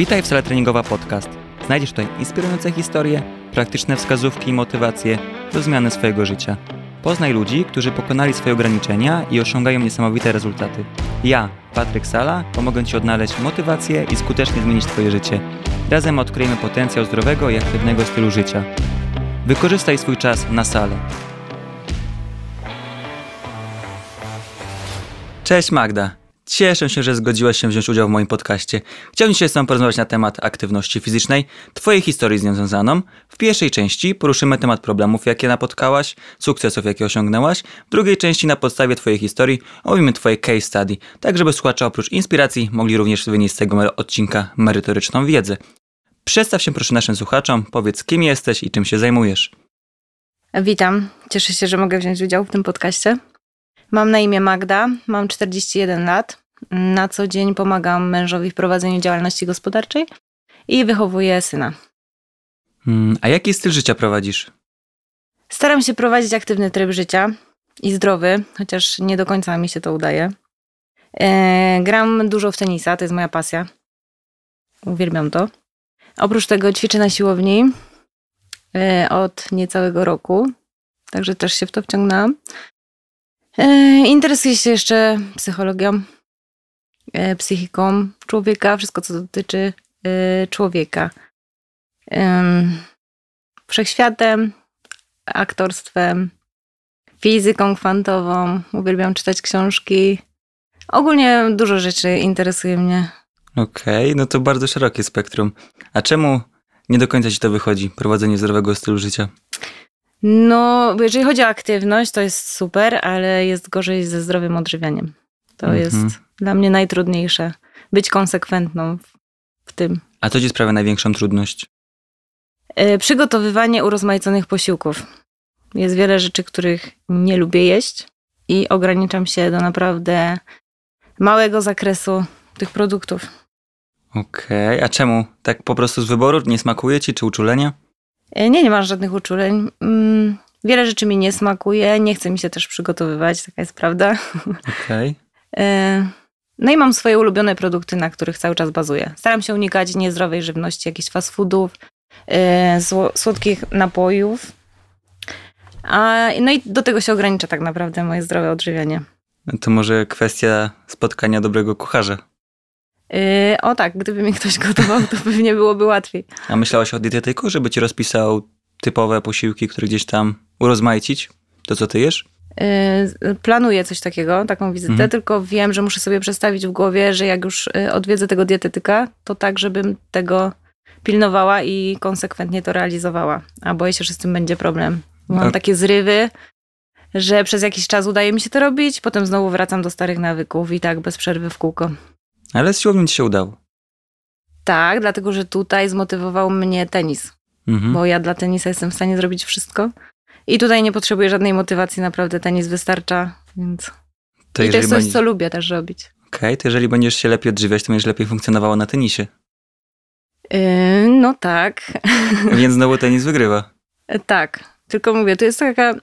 Witaj w Sala Treningowa Podcast. Znajdziesz tutaj inspirujące historie, praktyczne wskazówki i motywacje do zmiany swojego życia. Poznaj ludzi, którzy pokonali swoje ograniczenia i osiągają niesamowite rezultaty. Ja, Patryk Sala, pomogę Ci odnaleźć motywację i skutecznie zmienić Twoje życie. Razem odkryjemy potencjał zdrowego i aktywnego stylu życia. Wykorzystaj swój czas na salę. Cześć Magda. Cieszę się, że zgodziłaś się wziąć udział w moim podcaście. Chciałbym dzisiaj z Tobą porozmawiać na temat aktywności fizycznej, Twojej historii z nią związaną. W pierwszej części poruszymy temat problemów, jakie napotkałaś, sukcesów, jakie osiągnęłaś. W drugiej części na podstawie Twojej historii omówimy Twoje case study, tak żeby słuchacze oprócz inspiracji mogli również wynieść z tego odcinka merytoryczną wiedzę. Przedstaw się proszę naszym słuchaczom, powiedz kim jesteś i czym się zajmujesz. Witam, cieszę się, że mogę wziąć udział w tym podcaście. Mam na imię Magda, mam 41 lat. Na co dzień pomagam mężowi w prowadzeniu działalności gospodarczej i wychowuję syna. Hmm, a jaki styl życia prowadzisz? Staram się prowadzić aktywny tryb życia i zdrowy, chociaż nie do końca mi się to udaje. E, gram dużo w tenisa, to jest moja pasja. Uwielbiam to. Oprócz tego ćwiczę na siłowni e, od niecałego roku, także też się w to wciągnęłam. E, interesuję się jeszcze psychologią, psychiką człowieka, wszystko co dotyczy e, człowieka. Wszechświatem, aktorstwem, fizyką kwantową. Uwielbiam czytać książki. Ogólnie dużo rzeczy interesuje mnie. Okej, okay, no to bardzo szerokie spektrum. A czemu nie do końca ci to wychodzi, prowadzenie zdrowego stylu życia? No, jeżeli chodzi o aktywność, to jest super, ale jest gorzej ze zdrowym odżywianiem. To mhm. jest dla mnie najtrudniejsze. Być konsekwentną w, w tym. A co ci sprawia największą trudność? Yy, przygotowywanie urozmaiconych posiłków. Jest wiele rzeczy, których nie lubię jeść i ograniczam się do naprawdę małego zakresu tych produktów. Okej, okay. a czemu? Tak po prostu z wyboru? Nie smakuje ci czy uczulenia? E, nie, nie masz żadnych uczuleń. Mm, wiele rzeczy mi nie smakuje, nie chce mi się też przygotowywać, taka jest prawda. Okej. Okay. E, no i mam swoje ulubione produkty, na których cały czas bazuję. Staram się unikać niezdrowej żywności, jakichś fast foodów, e, słodkich napojów. A, no i do tego się ogranicza tak naprawdę moje zdrowe odżywianie. To może kwestia spotkania dobrego kucharza. Yy, o tak, gdyby mi ktoś gotował, to pewnie byłoby łatwiej. A myślałaś o dietetyku, żeby ci rozpisał typowe posiłki, które gdzieś tam urozmaicić? To, co ty jesz? Yy, planuję coś takiego, taką wizytę, mhm. tylko wiem, że muszę sobie przestawić w głowie, że jak już y, odwiedzę tego dietetyka, to tak, żebym tego pilnowała i konsekwentnie to realizowała. A boję się, że z tym będzie problem. Mam A... takie zrywy, że przez jakiś czas udaje mi się to robić, potem znowu wracam do starych nawyków i tak bez przerwy w kółko. Ale z siłownią ci się udało. Tak, dlatego że tutaj zmotywował mnie tenis. Mhm. Bo ja dla tenisa jestem w stanie zrobić wszystko. I tutaj nie potrzebuję żadnej motywacji, naprawdę tenis wystarcza, więc. To I to jest coś, będzie... co lubię też robić. Okej, okay, to jeżeli będziesz się lepiej odżywiać, to będziesz lepiej funkcjonowało na tenisie. Yy, no tak. Więc znowu tenis wygrywa. Tak. Tylko mówię, to jest taka.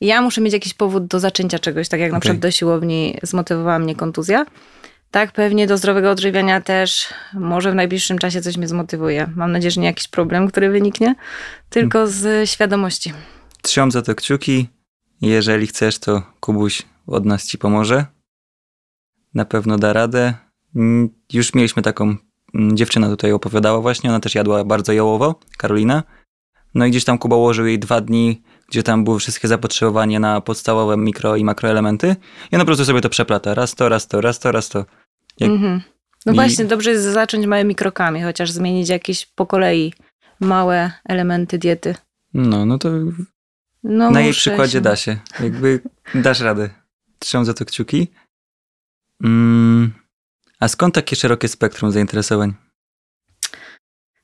Ja muszę mieć jakiś powód do zaczęcia czegoś, tak jak okay. na przykład do siłowni zmotywowała mnie kontuzja. Tak, pewnie do zdrowego odżywiania też może w najbliższym czasie coś mnie zmotywuje. Mam nadzieję, że nie jakiś problem, który wyniknie, tylko z świadomości. Trzymam za to kciuki. Jeżeli chcesz, to Kubuś od nas ci pomoże. Na pewno da radę. Mm, już mieliśmy taką mm, dziewczynę tutaj opowiadała właśnie, ona też jadła bardzo jałowo, Karolina. No i gdzieś tam Kuba ułożył jej dwa dni, gdzie tam były wszystkie zapotrzebowanie na podstawowe mikro i makroelementy i ona po prostu sobie to przeplata. Raz to, raz to, raz to, raz to. Jak... Mhm. No I... właśnie, dobrze jest zacząć małymi krokami, chociaż zmienić jakieś po kolei małe elementy diety. No, no to no na jej przykładzie się. da się. Jakby dasz radę. Trzymam za to kciuki. Mm. A skąd takie szerokie spektrum zainteresowań?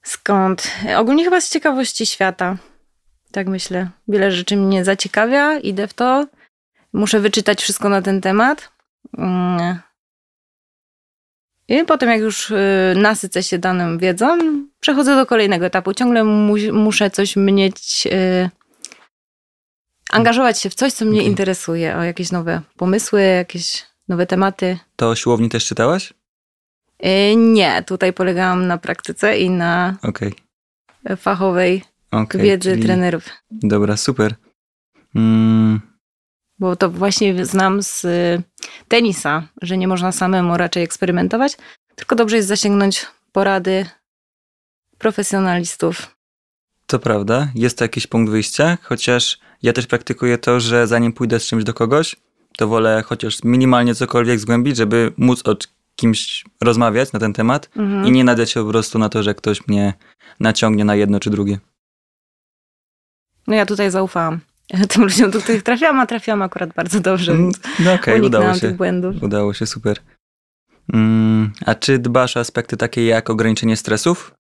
Skąd? Ogólnie chyba z ciekawości świata. Tak myślę. Wiele rzeczy mnie zaciekawia, idę w to. Muszę wyczytać wszystko na ten temat. Mm. I potem, jak już y, nasycę się daną wiedzą, przechodzę do kolejnego etapu. Ciągle mu muszę coś mieć, yy, angażować się w coś, co mnie okay. interesuje, o jakieś nowe pomysły, jakieś nowe tematy. To siłowni też czytałaś? Y, Nie, tutaj polegałam na praktyce i na Okej. fachowej okej, wiedzy czyli- trenerów. Dobra, super. Mm, Bo to właśnie znam z y, tenisa, że nie można samemu raczej eksperymentować, tylko dobrze jest zasięgnąć porady profesjonalistów. to prawda, jest to jakiś punkt wyjścia, chociaż ja też praktykuję to, że zanim pójdę z czymś do kogoś, to wolę chociaż minimalnie cokolwiek zgłębić, żeby móc o kimś rozmawiać na ten temat Mhm. i nie nadać się po prostu na to, że ktoś mnie naciągnie na jedno czy drugie. No ja tutaj zaufałam tym ludziom, do których trafiłam, a trafiłam akurat bardzo dobrze, Mm, No okej, udało uniknęłam się. tych błędów. Udało się, super. Mm, a czy dbasz o aspekty takie jak ograniczenie stresów?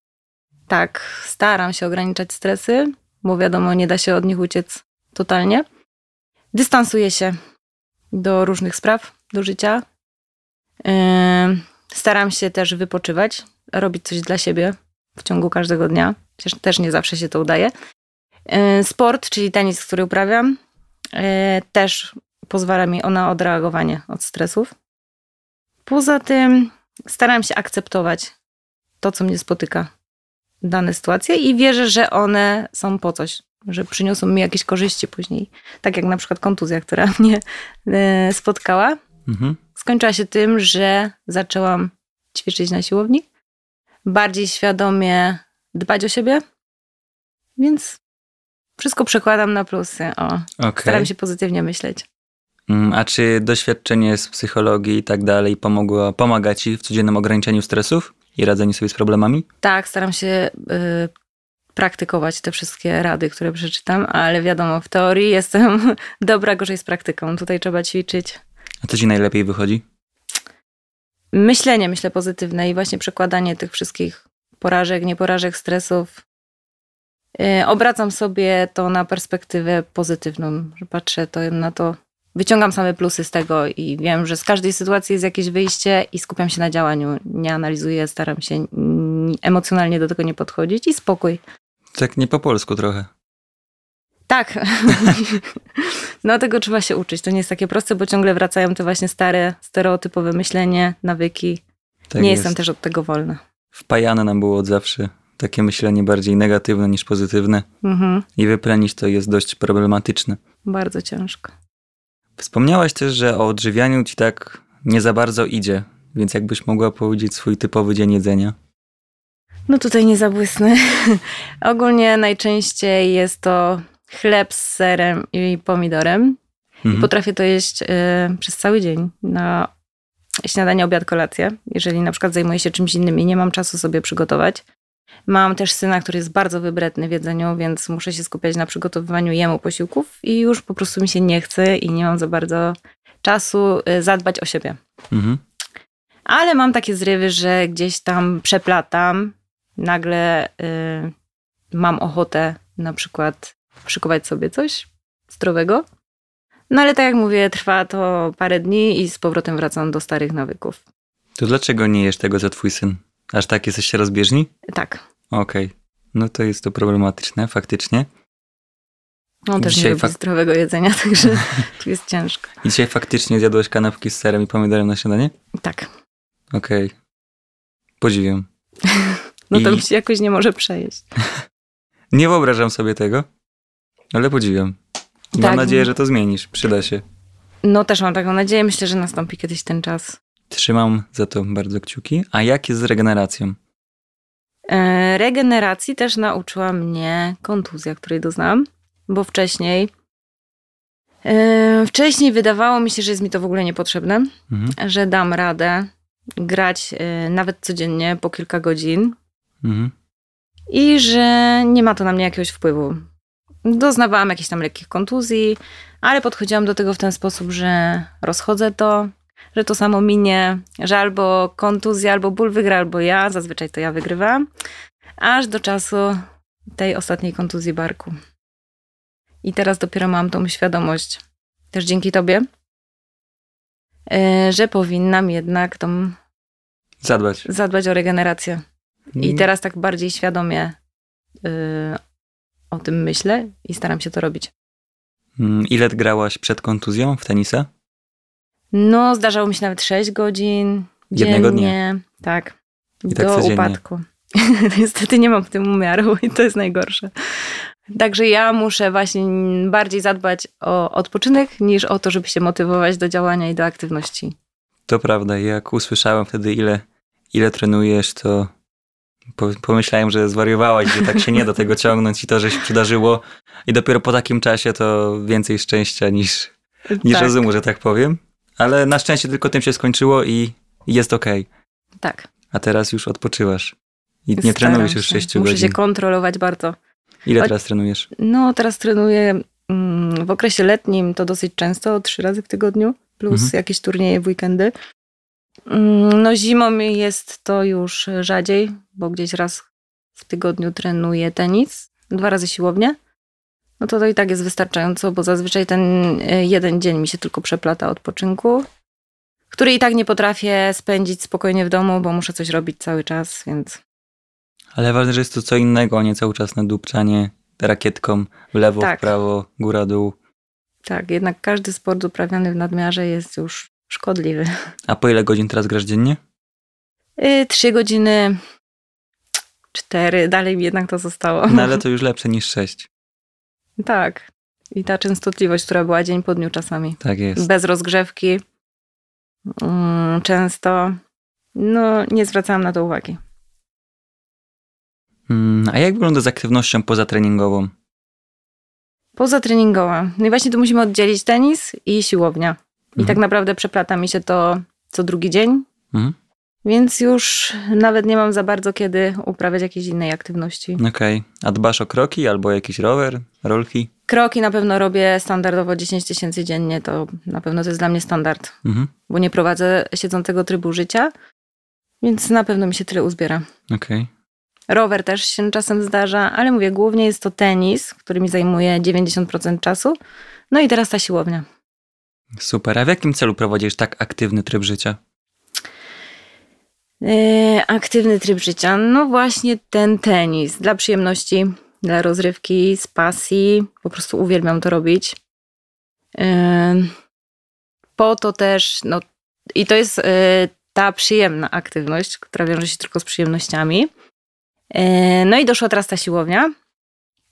Tak, staram się ograniczać stresy, bo wiadomo, nie da się od nich uciec totalnie. Dystansuję się do różnych spraw, do życia. Staram się też wypoczywać, robić coś dla siebie w ciągu każdego dnia. Chociaż też nie zawsze się to udaje. Sport, czyli tenis, który uprawiam, yy, też pozwala mi na odreagowanie od stresów. Poza tym staram się akceptować to, co mnie spotyka dane sytuacje i wierzę, że one są po coś, że przyniosą mi jakieś korzyści później. Tak jak na przykład kontuzja, która mnie e, spotkała. Mhm. Skończyła się tym, że zaczęłam ćwiczyć na siłowni, bardziej świadomie dbać o siebie, więc wszystko przekładam na plusy. O, Okej. staram się pozytywnie myśleć. Mm, A czy doświadczenie z psychologii i tak dalej pomogło, pomaga ci w codziennym ograniczeniu stresów i radzeniu sobie z problemami? Tak, staram się y, praktykować te wszystkie rady, które przeczytam, ale wiadomo, w teorii jestem dobra gorzej z praktyką. Tutaj trzeba ćwiczyć. A co ci najlepiej wychodzi? Myślenie, myślę, pozytywne i właśnie przekładanie tych wszystkich porażek, nieporażek, stresów. Y, obracam sobie to na perspektywę pozytywną, że patrzę to na to, wyciągam same plusy z tego i wiem, że z każdej sytuacji jest jakieś wyjście i skupiam się na działaniu. Nie analizuję, staram się emocjonalnie do tego nie podchodzić i spokój. Tak nie po polsku trochę. Tak. no tego trzeba się uczyć. To nie jest takie proste, bo ciągle wracają te właśnie stare, stereotypowe myślenie, nawyki. Tak nie jest. jestem też od tego wolna. Wpajane nam było od zawsze takie myślenie bardziej negatywne niż pozytywne Mhm. i wyplenić to jest dość problematyczne. Bardzo ciężko. Wspomniałaś też, że o odżywianiu ci tak nie za bardzo idzie, więc jakbyś mogła powiedzieć swój typowy dzień jedzenia? No tutaj nie zabłysnę. Ogólnie najczęściej jest to chleb z serem i pomidorem. Mhm. Potrafię to jeść y, przez cały dzień na śniadanie, obiad, kolację. Jeżeli na przykład zajmuję się czymś innym i nie mam czasu sobie przygotować. Mam też syna, który jest bardzo wybredny w jedzeniu, więc muszę się skupiać na przygotowywaniu jemu posiłków i już po prostu mi się nie chce i nie mam za bardzo czasu y, zadbać o siebie. Mhm. Ale mam takie zrywy, że gdzieś tam przeplatam, nagle y, mam ochotę na przykład szykować sobie coś zdrowego. No ale tak jak mówię, trwa to parę dni i z powrotem wracam do starych nawyków. To dlaczego nie jesz tego za twój syn? Aż tak jesteście rozbieżni? Tak, Okej. No to jest to problematyczne, faktycznie. on też Dzisiaj nie lubi zdrowego jedzenia, także tu jest ciężko. I dzisiaj faktycznie zjadłeś kanapki z serem i pomidorem na śniadanie? Tak, Okej. Podziwiam. no to I- mi się jakoś nie może przejeść. Nie wyobrażam sobie tego, ale podziwiam. Tak. Mam nadzieję, że to zmienisz. Przyda się. No też mam taką nadzieję, myślę, że nastąpi kiedyś ten czas. Trzymam za to bardzo kciuki. A jak jest z regeneracją? E, Regeneracji też nauczyła mnie kontuzja, której doznałam, bo wcześniej. e, Wcześniej wydawało mi się, że jest mi to w ogóle niepotrzebne, Mhm. że dam radę grać e, nawet codziennie po kilka godzin Mhm. i że nie ma to na mnie jakiegoś wpływu. Doznawałam jakichś tam lekkich kontuzji, ale podchodziłam do tego w ten sposób, że rozchodzę to, że to samo minie, że albo kontuzja, albo ból wygra, albo ja. Zazwyczaj to ja wygrywam. Aż do czasu tej ostatniej kontuzji barku. I teraz dopiero mam tą świadomość, też dzięki tobie, e, że powinnam jednak tą Zadbać. zadbać o regenerację. I Mm, teraz tak bardziej świadomie y, o tym myślę i staram się to robić. mm, Ile grałaś przed kontuzją w tenisa? No, zdarzało mi się nawet 6 godzin, Jednego dnia. dziennie, tak, I tak do codziennie. upadku. Niestety nie mam w tym umiaru i to jest najgorsze. Także ja muszę właśnie bardziej zadbać o odpoczynek niż o to, żeby się motywować do działania i do aktywności. To prawda, jak usłyszałem wtedy, ile, ile trenujesz, to pomyślałem, że zwariowałaś, że tak się nie da tego ciągnąć i to, że się przydarzyło. I dopiero po takim czasie to więcej szczęścia niż, niż tak, rozumu, że tak powiem. Ale na szczęście tylko tym się skończyło i jest okej. tak. A teraz już odpoczywasz. I nie trenujesz już się. 6 Muszę godzin. się kontrolować bardzo. Ile Choć- teraz trenujesz? No, teraz trenuję mm, w okresie letnim to dosyć często, trzy razy w tygodniu, plus Mhm. jakieś turnieje w weekendy. Mm, No, zimą jest to już rzadziej, bo gdzieś raz w tygodniu trenuję tenis, dwa razy siłownię. No to to i tak jest wystarczająco, bo zazwyczaj ten e, jeden dzień mi się tylko przeplata odpoczynku, który i tak nie potrafię spędzić spokojnie w domu, bo muszę coś robić cały czas, więc Ale ważne, że jest to co innego, a nie cały czas nadupczanie rakietką w lewo, Tak. w prawo, góra, dół. tak, jednak każdy sport uprawiany w nadmiarze jest już szkodliwy. A po ile godzin teraz grasz dziennie? Y, Trzy godziny, cztery, dalej mi jednak to zostało. No ale to już lepsze niż 6. Tak. I ta częstotliwość, która była dzień po dniu czasami. Tak jest. Bez rozgrzewki. Mm, Często. No, nie zwracałam na to uwagi. Mm, A jak wygląda z aktywnością pozatreningową? Poza treningowa. No i właśnie tu musimy oddzielić tenis i siłownia. I Mhm. tak naprawdę przeplata mi się to co drugi dzień, Mhm. więc już nawet nie mam za bardzo kiedy uprawiać jakiejś innej aktywności. Okej. A dbasz o kroki albo jakiś rower, rolki? Kroki na pewno robię standardowo 10 tysięcy dziennie, to na pewno to jest dla mnie standard, Mhm. bo nie prowadzę siedzącego trybu życia, więc na pewno mi się tyle uzbiera. Okej. Rower też się czasem zdarza, ale mówię, głównie jest to tenis, który mi zajmuje 90% czasu. No i teraz ta siłownia. Super. A w jakim celu prowadzisz tak aktywny tryb życia? Yy, aktywny tryb życia. No właśnie ten tenis. Dla przyjemności, dla rozrywki, z pasji. Po prostu uwielbiam to robić. Yy, po to też, no i to jest yy, ta przyjemna aktywność, która wiąże się tylko z przyjemnościami. No i doszła teraz ta siłownia,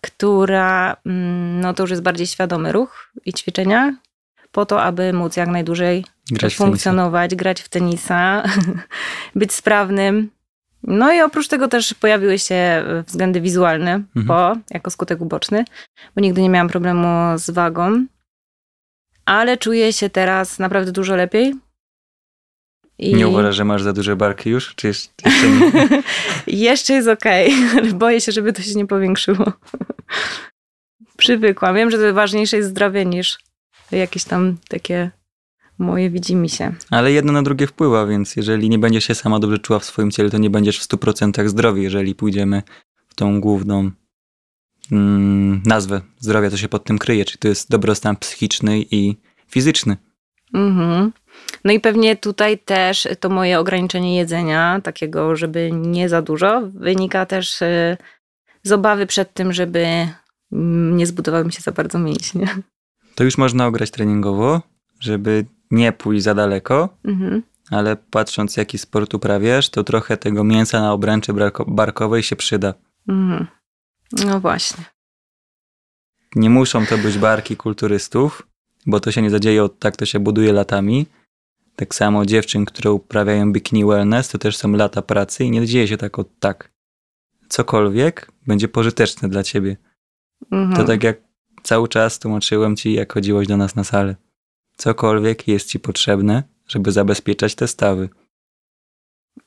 która, mm, no to już jest bardziej świadomy ruch i ćwiczenia, po to, aby móc jak najdłużej Grać w tenisa. funkcjonować, grać w tenisa, być sprawnym. No i oprócz tego też pojawiły się względy wizualne, Mhm. bo jako skutek uboczny, bo nigdy nie miałam problemu z wagą, ale czuję się teraz naprawdę dużo lepiej. I Nie uważasz, że masz za duże barki już? Czy jeszcze, jeszcze nie? jeszcze jest okej, ale boję się, żeby to się nie powiększyło. Przywykłam. Wiem, że ważniejsze jest zdrowie niż jakieś tam takie moje widzimisię. Ale jedno na drugie wpływa, więc jeżeli nie będziesz się sama dobrze czuła w swoim ciele, to nie będziesz w 100% zdrowi, jeżeli pójdziemy w tą główną mm, nazwę zdrowia, to się pod tym kryje, czyli to jest dobrostan psychiczny i fizyczny. Mhm. No i pewnie tutaj też to moje ograniczenie jedzenia, takiego, żeby nie za dużo, wynika też y, z obawy przed tym, żeby mm, nie zbudowały mi się za bardzo mięśnie. To już można ograć treningowo, żeby nie pójść za daleko, Mhm. ale patrząc jaki sport uprawiasz, to trochę tego mięsa na obręczy barko- barkowej się przyda. Mhm. No właśnie. Nie muszą to być barki kulturystów, bo to się nie zadzieje od tak, to się buduje latami. Tak samo dziewczyn, które uprawiają bikini wellness, to też są lata pracy i nie dzieje się tak od tak. Cokolwiek będzie pożyteczne dla ciebie. Mhm. To tak jak cały czas tłumaczyłem ci, jak chodziłeś do nas na salę. Cokolwiek jest ci potrzebne, żeby zabezpieczać te stawy.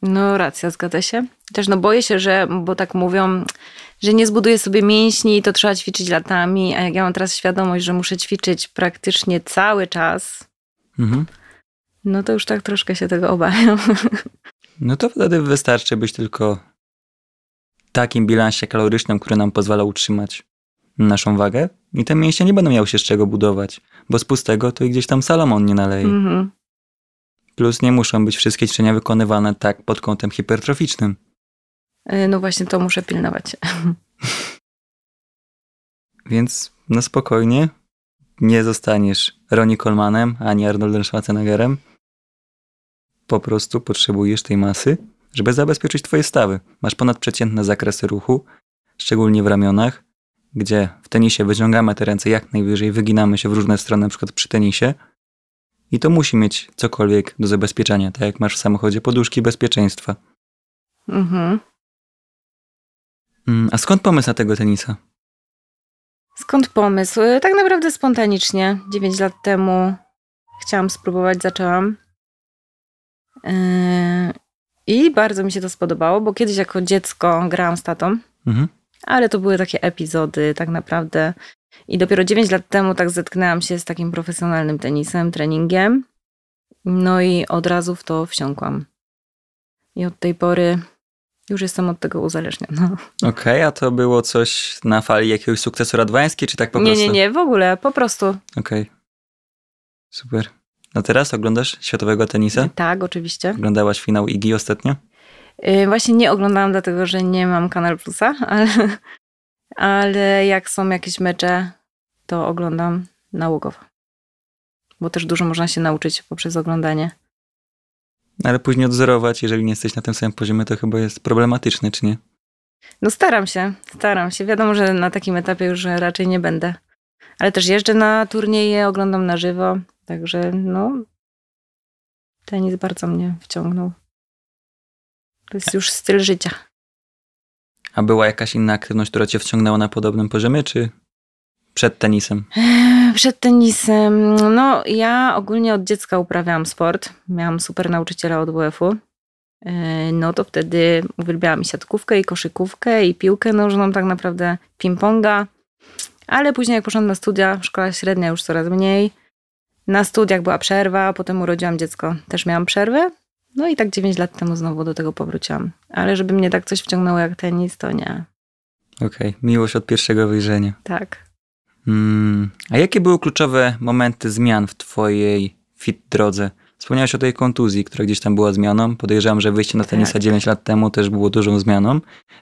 No racja, zgadza się. Też no boję się, że, bo tak mówią, że nie zbuduję sobie mięśni, to trzeba ćwiczyć latami, a jak ja mam teraz świadomość, że muszę ćwiczyć praktycznie cały czas, Mhm. no to już tak troszkę się tego obawiam. No to wtedy wystarczy być tylko takim bilansie kalorycznym, który nam pozwala utrzymać naszą wagę i te mięśnie nie będą miały się z czego budować, bo z pustego to i gdzieś tam Salomon nie naleje. Mhm. Plus nie muszą być wszystkie ćwiczenia wykonywane tak pod kątem hipertroficznym. Y, No właśnie to muszę pilnować. Więc no spokojnie, nie zostaniesz Ronnie Colemanem ani Arnoldem Schwarzeneggerem. po prostu potrzebujesz tej masy, żeby zabezpieczyć twoje stawy. Masz ponadprzeciętne zakresy ruchu, szczególnie w ramionach, gdzie w tenisie wyciągamy te ręce jak najwyżej, wyginamy się w różne strony, na przykład przy tenisie. I to musi mieć cokolwiek do zabezpieczenia, tak jak masz w samochodzie poduszki bezpieczeństwa. Mhm. Mm, A skąd pomysł na tego tenisa? Skąd pomysł? Tak naprawdę spontanicznie. 9 lat temu chciałam spróbować, zaczęłam. Yy, I bardzo mi się to spodobało, bo kiedyś jako dziecko grałam z tatą, Mhm. Ale to były takie epizody tak naprawdę. I dopiero 9 lat temu tak zetknęłam się z takim profesjonalnym tenisem, treningiem. No i od razu w to wsiąkłam. I od tej pory już jestem od tego uzależniona. Okej, a to było coś na fali jakiegoś sukcesu radwańskiej, czy tak po nie, prostu? nie, nie, w ogóle, po prostu. Okej. Super. A teraz oglądasz światowego tenisa? Tak, oczywiście. Oglądałaś finał IGI ostatnio? Yy, Właśnie nie oglądałam, dlatego że nie mam Kanal Plusa, ale, ale jak są jakieś mecze, to oglądam nałogowo. Bo też dużo można się nauczyć poprzez oglądanie. Ale później odzorować, jeżeli nie jesteś na tym samym poziomie, to chyba jest problematyczne, czy nie? No staram się, staram się. Wiadomo, że na takim etapie już raczej nie będę. Ale też jeżdżę na turnieje, oglądam na żywo, także no tenis bardzo mnie wciągnął. To jest już styl życia. A była jakaś inna aktywność, która cię wciągnęła na podobnym poziomie, czy przed tenisem? Eee, Przed tenisem, no ja ogólnie od dziecka uprawiałam sport. Miałam super nauczyciela od WF-u. Eee, No to wtedy uwielbiałam i siatkówkę, i koszykówkę, i piłkę nożną, tak naprawdę ping-ponga. Ale później jak poszłam na studia, szkoła średnia już coraz mniej. Na studiach była przerwa, potem urodziłam dziecko, też miałam przerwę. No i tak 9 lat temu znowu do tego powróciłam. Ale żeby mnie tak coś wciągnęło jak tenis, to nie. Okej, miłość od pierwszego wyjrzenia. Tak. Mm. A jakie były kluczowe momenty zmian w twojej fit drodze? Wspomniałeś o tej kontuzji, która gdzieś tam była zmianą. Podejrzewam, że wyjście na tenisa Tak. 9 lat temu też było dużą zmianą,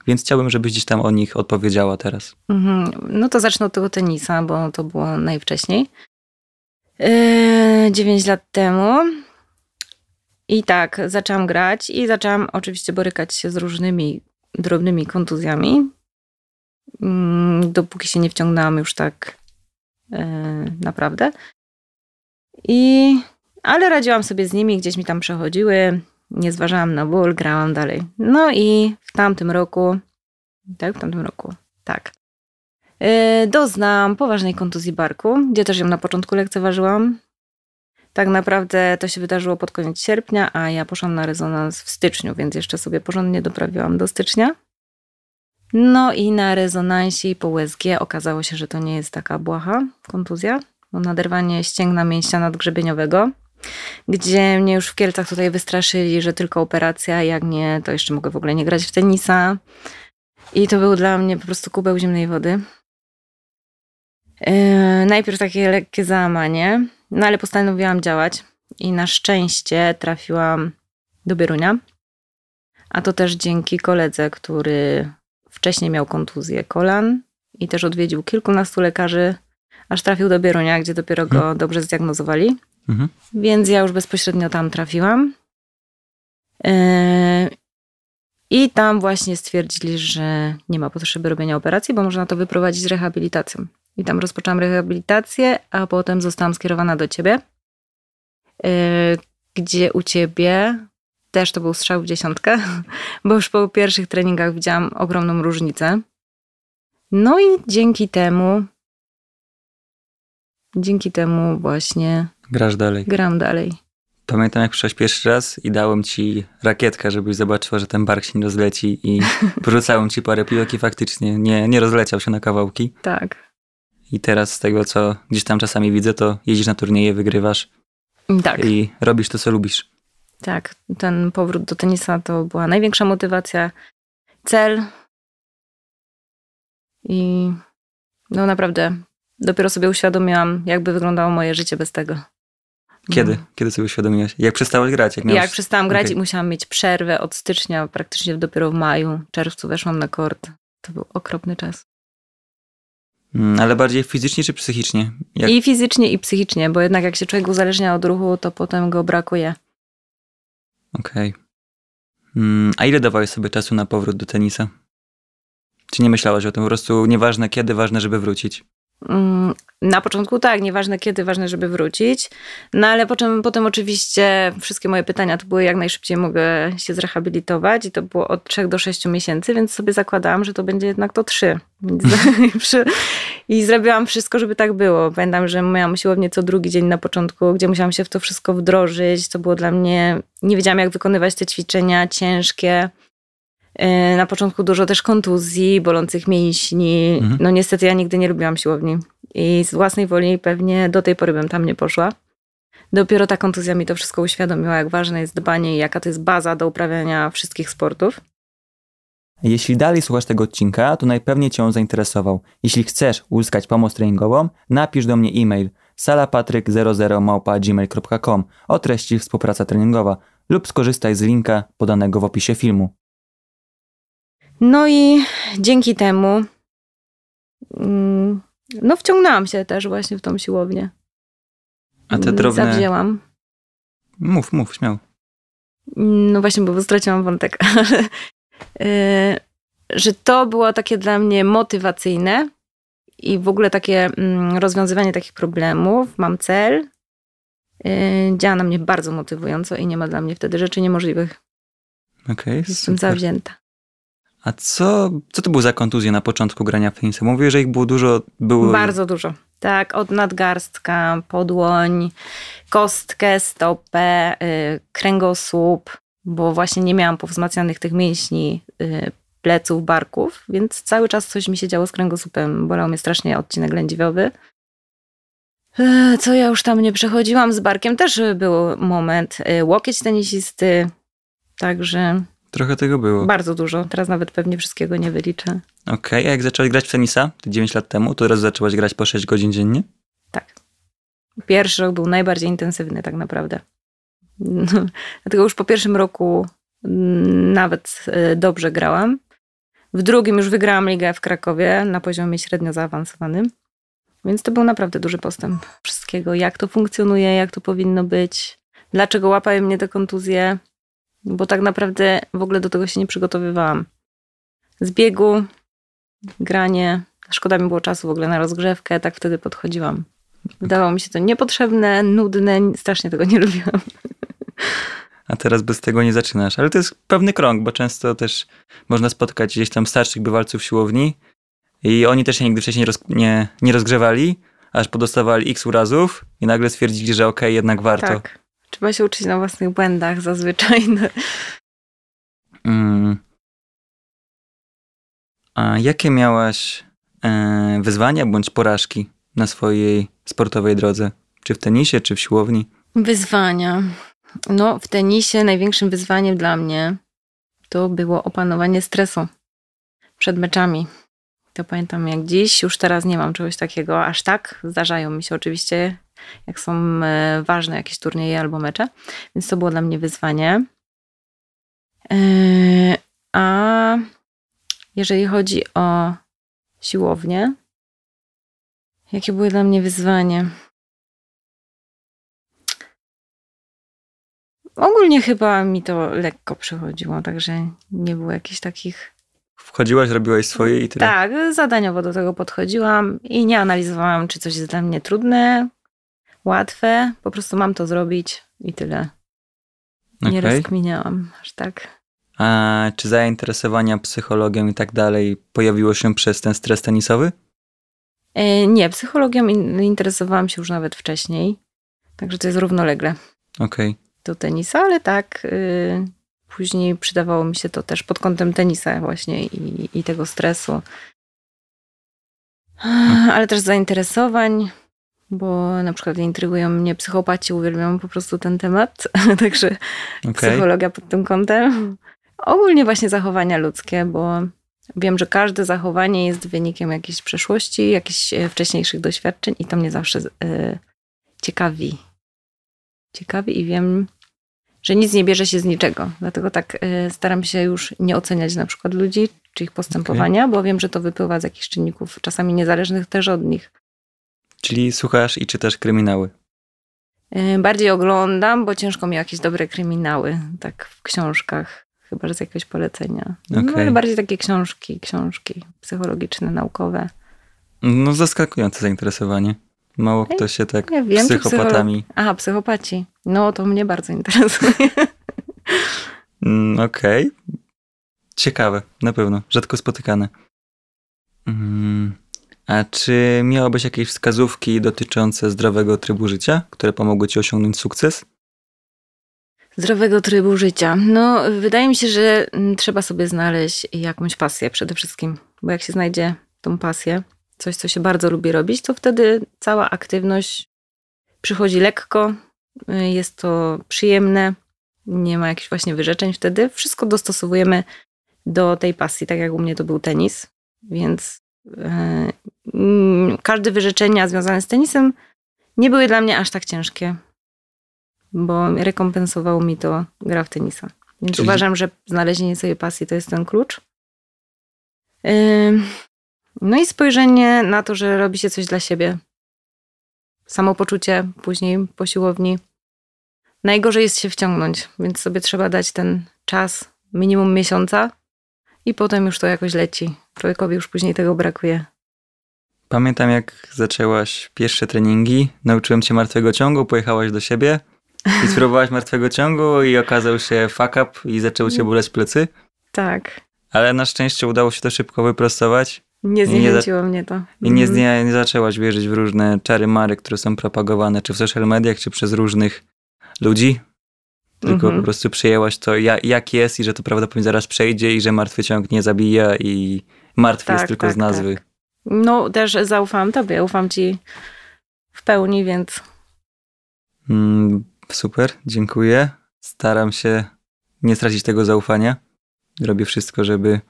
więc chciałbym, żebyś gdzieś tam o nich odpowiedziała teraz. Mhm. No to zacznę od tego tenisa, bo to było najwcześniej. Yy, 9 lat temu. I tak, zaczęłam grać i zaczęłam oczywiście borykać się z różnymi drobnymi kontuzjami. Mm, Dopóki się nie wciągnęłam już tak yy, naprawdę. I, ale radziłam sobie z nimi, gdzieś mi tam przechodziły. Nie zważałam na ból, grałam dalej. No i w tamtym roku, tak, w tamtym roku, tak. Yy, Doznałam poważnej kontuzji barku, gdzie też ją na początku lekceważyłam. Tak naprawdę to się wydarzyło pod koniec sierpnia, a ja poszłam na rezonans w styczniu, więc jeszcze sobie porządnie doprawiłam do stycznia. No i na rezonansie i po USG okazało się, że to nie jest taka błaha kontuzja, bo naderwanie ścięgna mięśnia nadgrzebieniowego, gdzie mnie już w Kielcach tutaj wystraszyli, że tylko operacja, jak nie, to jeszcze mogę w ogóle nie grać w tenisa. I to był dla mnie po prostu kubeł zimnej wody. Yy, najpierw takie lekkie załamanie, no ale postanowiłam działać i na szczęście trafiłam do Bierunia. A to też dzięki koledze, który wcześniej miał kontuzję kolan i też odwiedził kilkunastu lekarzy, aż trafił do Bierunia, gdzie dopiero go dobrze zdiagnozowali. Mhm. Więc ja już bezpośrednio tam trafiłam. Yy, I tam właśnie stwierdzili, że nie ma potrzeby robienia operacji, bo można to wyprowadzić z rehabilitacją. I tam rozpoczęłam rehabilitację, a potem zostałam skierowana do ciebie, yy, gdzie u ciebie też to był strzał w dziesiątkę, bo już po pierwszych treningach widziałam ogromną różnicę. No i dzięki temu, dzięki temu właśnie Grasz dalej. gram dalej. Pamiętam, jak przyszłaś pierwszy raz i dałem ci rakietkę, żebyś zobaczyła, że ten bark się nie rozleci i porzucałem ci parę piłek i faktycznie nie, nie rozleciał się na kawałki. Tak. I teraz z tego, co gdzieś tam czasami widzę, to jeździsz na turnieje, wygrywasz Tak, i robisz to, co lubisz. tak. Ten powrót do tenisa to była największa motywacja, cel. I no naprawdę, dopiero sobie uświadomiłam, jakby wyglądało moje życie bez tego. Kiedy? No. Kiedy sobie uświadomiłeś? Jak przestałeś grać? Jak, miałeś... Jak przestałam grać Okej. i musiałam mieć przerwę od stycznia, praktycznie dopiero w maju, czerwcu weszłam na kort. To był okropny czas. Mm, Ale bardziej fizycznie czy psychicznie? Jak... I fizycznie, i psychicznie, bo jednak jak się człowiek uzależnia od ruchu, to potem go brakuje. Okej. Mm, a ile dawałeś sobie czasu na powrót do tenisa? Czy nie myślałaś o tym? Po prostu nieważne kiedy, ważne, żeby wrócić. Na początku tak, nieważne kiedy, ważne, żeby wrócić. No ale potem, potem oczywiście wszystkie moje pytania to były jak najszybciej mogę się zrehabilitować i to było od 3 do 6 miesięcy, więc sobie zakładałam, że to będzie jednak to 3. Więc przy- I zrobiłam wszystko, żeby tak było. Pamiętam, że miałam siłownię co drugi dzień na początku, gdzie musiałam się w to wszystko wdrożyć. To było dla mnie, nie wiedziałam jak wykonywać te ćwiczenia ciężkie. Yy, Na początku dużo też kontuzji, bolących mięśni. Mhm. No niestety ja nigdy nie lubiłam siłowni. I z własnej woli pewnie do tej pory bym tam nie poszła. Dopiero ta kontuzja mi to wszystko uświadomiła, jak ważne jest dbanie i jaka to jest baza do uprawiania wszystkich sportów. Jeśli dalej słuchasz tego odcinka, to najpewniej Cię on zainteresował. Jeśli chcesz uzyskać pomoc treningową, napisz do mnie e-mail salapatryk00małpa.gmail.com o treści współpraca treningowa lub skorzystaj z linka podanego w opisie filmu. No i dzięki temu mm, no wciągnęłam się też właśnie w tą siłownię. A te drobne... Zawzięłam. Mów, mów, śmiało. No właśnie, bo straciłam wątek. y, że to było takie dla mnie motywacyjne i w ogóle takie mm, rozwiązywanie takich problemów. Mam cel. y, Działa na mnie bardzo motywująco i nie ma dla mnie wtedy rzeczy niemożliwych. Okej, Jestem super. zawzięta. A co, co to było za kontuzje na początku grania w tenisa? Mówię, że ich było dużo. Było... Bardzo dużo. Tak, od nadgarstka, podłoń, kostkę, stopę, y, kręgosłup, bo właśnie nie miałam powzmacnianych tych mięśni, y, pleców, barków, więc cały czas coś mi się działo z kręgosłupem. Bolał mnie strasznie odcinek lędźwiowy. Y, Co ja już tam nie przechodziłam z barkiem, też był moment. Y, Łokieć tenisisty, także Trochę tego było. bardzo dużo. Teraz nawet pewnie wszystkiego nie wyliczę. Okej, a jak zaczęłaś grać w tenisa? To 9 lat temu, to teraz zaczęłaś grać po 6 godzin dziennie? Tak. Pierwszy rok był najbardziej intensywny, tak naprawdę. Dlatego już po pierwszym roku mm, nawet e, dobrze grałam. W drugim już wygrałam ligę w Krakowie na poziomie średnio zaawansowanym. Więc to był naprawdę duży postęp wszystkiego, jak to funkcjonuje, jak to powinno być, dlaczego łapają mnie te kontuzje, bo tak naprawdę w ogóle do tego się nie przygotowywałam. Z biegu, granie, szkoda mi było czasu w ogóle na rozgrzewkę, tak wtedy podchodziłam. Wydawało mi się to niepotrzebne, nudne, strasznie tego nie lubiłam. A teraz bez tego nie zaczynasz. Ale to jest pewny krąg, bo często też można spotkać gdzieś tam starszych bywalców siłowni i oni też się nigdy wcześniej roz, nie, nie rozgrzewali, aż podostawali x urazów i nagle stwierdzili, że okej, jednak warto. Tak. Trzeba się uczyć na własnych błędach zazwyczaj. No. Mm. A jakie miałaś e, wyzwania bądź porażki na swojej sportowej drodze? Czy w tenisie, czy w siłowni? Wyzwania. No, w tenisie największym wyzwaniem dla mnie to było opanowanie stresu przed meczami. To pamiętam jak dziś, już teraz nie mam czegoś takiego aż tak. Zdarzają mi się oczywiście, jak są e, ważne jakieś turnieje albo mecze, więc to było dla mnie wyzwanie. E, A jeżeli chodzi o siłownię, jakie były dla mnie wyzwanie? Ogólnie chyba mi to lekko przychodziło, także nie było jakichś takich. Wchodziłaś, robiłaś swoje i tyle? Tak, zadaniowo do tego podchodziłam i nie analizowałam, czy coś jest dla mnie trudne, łatwe. Po prostu mam to zrobić i tyle. Nie rozkminiałam aż tak. A czy zainteresowania psychologią i tak dalej pojawiło się przez ten stres tenisowy? E, Nie, psychologią in- interesowałam się już nawet wcześniej, także to jest równolegle Okej. do tenisa, ale tak. y, Później przydawało mi się to też pod kątem tenisa właśnie i, i tego stresu. Ale też zainteresowań, bo na przykład intrygują mnie psychopaci, uwielbiam po prostu ten temat, także Okej. psychologia pod tym kątem. Ogólnie właśnie zachowania ludzkie, bo wiem, że każde zachowanie jest wynikiem jakiejś przeszłości, jakichś e, wcześniejszych doświadczeń i to mnie zawsze e, ciekawi. Ciekawi i wiem, że nic nie bierze się z niczego. Dlatego tak e, staram się już nie oceniać na przykład ludzi czy ich postępowania, bo wiem, że to wypływa z jakichś czynników, czasami niezależnych też od nich. Czyli słuchasz i czytasz kryminały. Y, Bardziej oglądam, bo ciężko mi jakieś dobre kryminały, tak w książkach, chyba że z jakiegoś polecenia. No, Okej. ale bardziej takie książki, książki psychologiczne, naukowe. No zaskakujące zainteresowanie. Mało kto się tak Ja wiem, psychopatami. Aha, psychopaci. No, to mnie bardzo interesuje. Mm, Okej. Ciekawe, na pewno. Rzadko spotykane. Mm, A czy miałabyś jakieś wskazówki dotyczące zdrowego trybu życia, które pomogły ci osiągnąć sukces? Zdrowego trybu życia. No, wydaje mi się, że mm, trzeba sobie znaleźć jakąś pasję przede wszystkim. Bo jak się znajdzie tą pasję, coś, co się bardzo lubi robić, to wtedy cała aktywność przychodzi lekko, y, jest to przyjemne, nie ma jakichś właśnie wyrzeczeń wtedy. Wszystko dostosowujemy do tej pasji, tak jak u mnie to był tenis, więc mm, każde wyrzeczenia związane z tenisem nie były dla mnie aż tak ciężkie, bo rekompensowało mi to gra w tenisa. Więc Czyli- uważam, że znalezienie swojej pasji to jest ten klucz. No i spojrzenie na to, że robi się coś dla siebie. Samopoczucie później po siłowni. Najgorzej jest się wciągnąć, więc sobie trzeba dać ten czas, minimum miesiąca i potem już to jakoś leci. Człowiekowi już później tego brakuje. Pamiętam, jak zaczęłaś pierwsze treningi, nauczyłem cię martwego ciągu, pojechałaś do siebie i spróbowałaś martwego ciągu i okazał się fuck up i zaczęły cię boleć plecy, Tak. ale na szczęście udało się to szybko wyprostować Nie zniechęciło mnie to. i nie, Mhm. nie, nie zaczęłaś wierzyć w różne czary mary, które są propagowane czy w social mediach, czy przez różnych ludzi, tylko Mhm. po prostu przyjęłaś to ja, jak jest i że to prawdopodobnie zaraz przejdzie i że martwy ciąg nie zabija i martwy Tak, jest tylko tak, z nazwy. tak. No, też zaufałam tobie, ufam ci w pełni, więc Mm, super, dziękuję. Staram się nie stracić tego zaufania. Robię wszystko, żeby,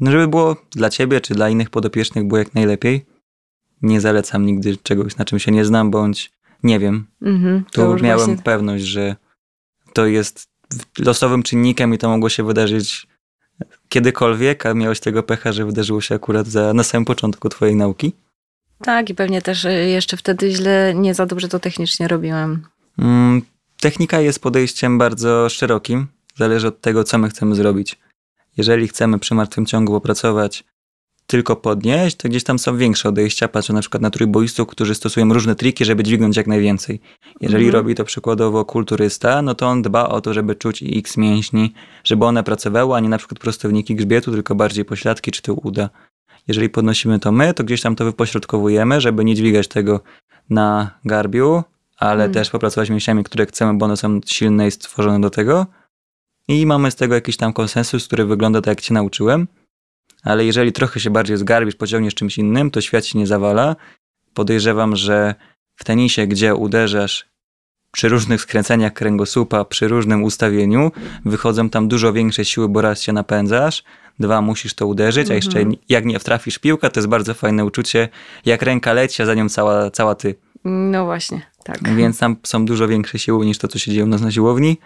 no żeby było dla ciebie czy dla innych podopiecznych było jak najlepiej. Nie zalecam nigdy czegoś, na czym się nie znam, bądź nie wiem. mhm, to Tu miałem właśnie- pewność, że to jest losowym czynnikiem i to mogło się wydarzyć kiedykolwiek, a miałeś tego pecha, że wydarzyło się akurat za, na samym początku twojej nauki. Tak, i pewnie też y, jeszcze wtedy źle, nie za dobrze to technicznie robiłem. Mm, Technika jest podejściem bardzo szerokim. Zależy od tego, co my chcemy zrobić. Jeżeli chcemy przy martwym ciągu popracować, tylko podnieść, to gdzieś tam są większe odejścia. Patrzę na przykład na trójboistów, którzy stosują różne triki, żeby dźwignąć jak najwięcej. Jeżeli Mhm. robi to przykładowo kulturysta, no to on dba o to, żeby czuć x mięśni, żeby one pracowały, a nie na przykład prostowniki grzbietu, tylko bardziej pośladki czy tył uda. Jeżeli podnosimy to my, to gdzieś tam to wypośrodkowujemy, żeby nie dźwigać tego na garbiu, ale Mm. też popracować mięśniami, które chcemy, bo one są silne i stworzone do tego. I mamy z tego jakiś tam konsensus, który wygląda tak, jak cię nauczyłem. Ale jeżeli trochę się bardziej zgarbisz, pociągniesz czymś innym, to świat się nie zawala. Podejrzewam, że w tenisie, gdzie uderzasz przy różnych skręceniach kręgosłupa, przy różnym ustawieniu, wychodzą tam dużo większe siły, bo raz się napędzasz, dwa musisz to uderzyć, a jeszcze Mhm. jak nie wtrafisz piłkę, to jest bardzo fajne uczucie, jak ręka leci, a za nią cała, cała ty. No właśnie, tak. Więc tam są dużo większe siły niż to, co się dzieje u nas na siłowni.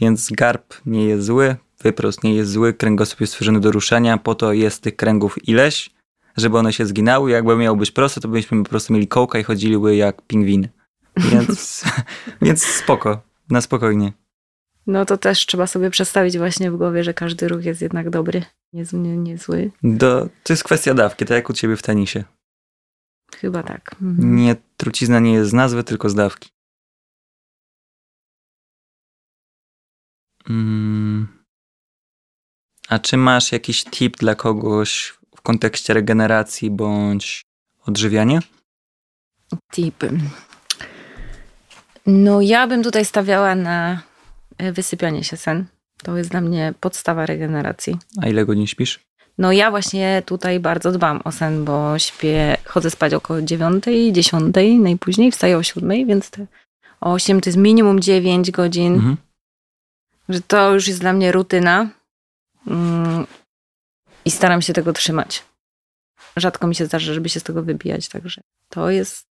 Więc garb nie jest zły, wyprost nie jest zły, kręgosłup jest stworzony do ruszania, po to jest tych kręgów ileś, żeby one się zginały. Jakby miało być proste, to byśmy po prostu mieli kołka i chodziły jak pingwiny. Więc, więc spoko, na spokojnie. No to też trzeba sobie przedstawić właśnie w głowie, że każdy ruch jest jednak dobry, nie, nie, nie zły. Do, to jest kwestia dawki, tak jak u ciebie w tenisie. Chyba tak. Mhm. Nie, trucizna nie jest z nazwy, tylko z dawki. Mm. A czy masz jakiś tip dla kogoś w kontekście regeneracji bądź odżywiania? Tipy. No ja bym tutaj stawiała na e, wysypianie się sen. To jest dla mnie podstawa regeneracji. A ile godzin śpisz? No ja właśnie tutaj bardzo dbam o sen, bo śpię, chodzę spać około 9, 10 najpóźniej, wstaję o 7, więc te 8 to jest minimum 9 godzin, Mhm. że to już jest dla mnie rutyna i staram się tego trzymać. Rzadko mi się zdarza, żeby się z tego wybijać, także to jest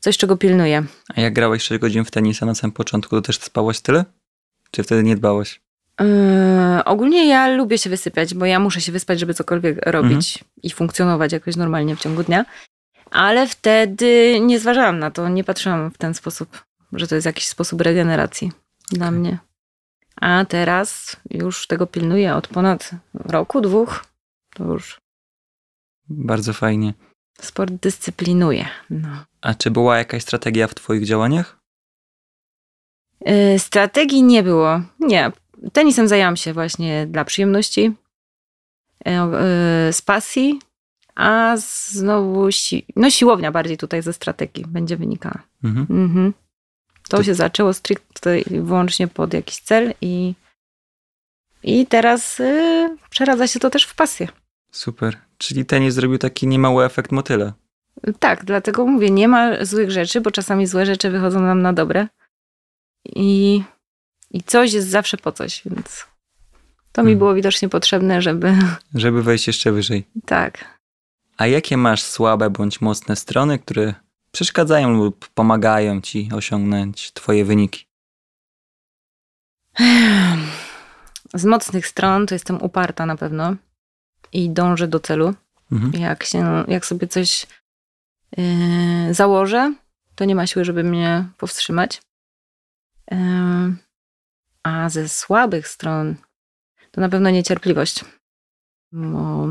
coś, czego pilnuję. A jak grałeś 6 godzin w tenisa na samym początku, to też spałaś tyle? Czy wtedy nie dbałaś? Yy, ogólnie ja lubię się wysypiać, bo ja muszę się wyspać, żeby cokolwiek robić i funkcjonować jakoś normalnie w ciągu dnia. Ale wtedy nie zważałam na to, nie patrzyłam w ten sposób, że to jest jakiś sposób regeneracji dla mnie. A teraz już tego pilnuję od ponad roku, dwóch. To już Bardzo fajnie. sport dyscyplinuje. No. A czy była jakaś strategia w twoich działaniach? Y, Strategii nie było. Nie. Tenisem zajęłam się właśnie dla przyjemności, y, y, z pasji, a znowu si- no siłownia bardziej tutaj ze strategii będzie wynikała. Mhm. Mhm. To, To- się zaczęło stricte i wyłącznie pod jakiś cel i, i teraz y, przeradza się to też w pasję. Super. Czyli tenis zrobił taki niemały efekt motyla. Tak, dlatego mówię, nie ma złych rzeczy, bo czasami złe rzeczy wychodzą nam na dobre. I, i coś jest zawsze po coś, więc to mi Mhm. było widocznie potrzebne, żeby Żeby wejść jeszcze wyżej. tak. A jakie masz słabe bądź mocne strony, które przeszkadzają lub pomagają ci osiągnąć twoje wyniki? Z mocnych stron to jestem uparta na pewno i dążę do celu. Mhm. Jak, się, jak sobie coś yy, założę, to nie ma siły, żeby mnie powstrzymać. Yy, a ze słabych stron to na pewno niecierpliwość. Bo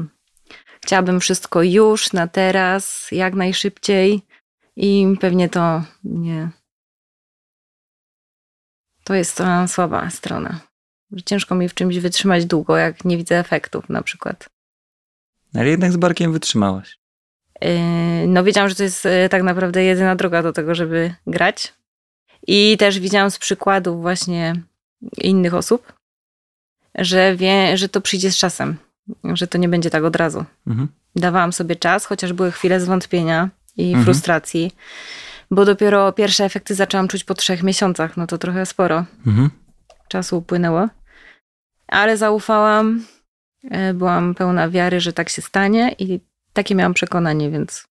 chciałabym wszystko już, na teraz, jak najszybciej i pewnie to nie. To jest ta słaba strona. Ciężko mi w czymś wytrzymać długo, jak nie widzę efektów na przykład. Ale jednak z barkiem wytrzymałaś. Yy, no wiedziałam, że to jest yy, tak naprawdę jedyna droga do tego, żeby grać. I też widziałam z przykładów właśnie innych osób, że wie, że to przyjdzie z czasem, że to nie będzie tak od razu. Mhm. Dawałam sobie czas, chociaż były chwile zwątpienia i Mhm. frustracji, bo dopiero pierwsze efekty zaczęłam czuć po trzech miesiącach, no to trochę sporo Mhm. czasu upłynęło. Ale zaufałam, e, byłam pełna wiary, że tak się stanie i takie miałam przekonanie, więc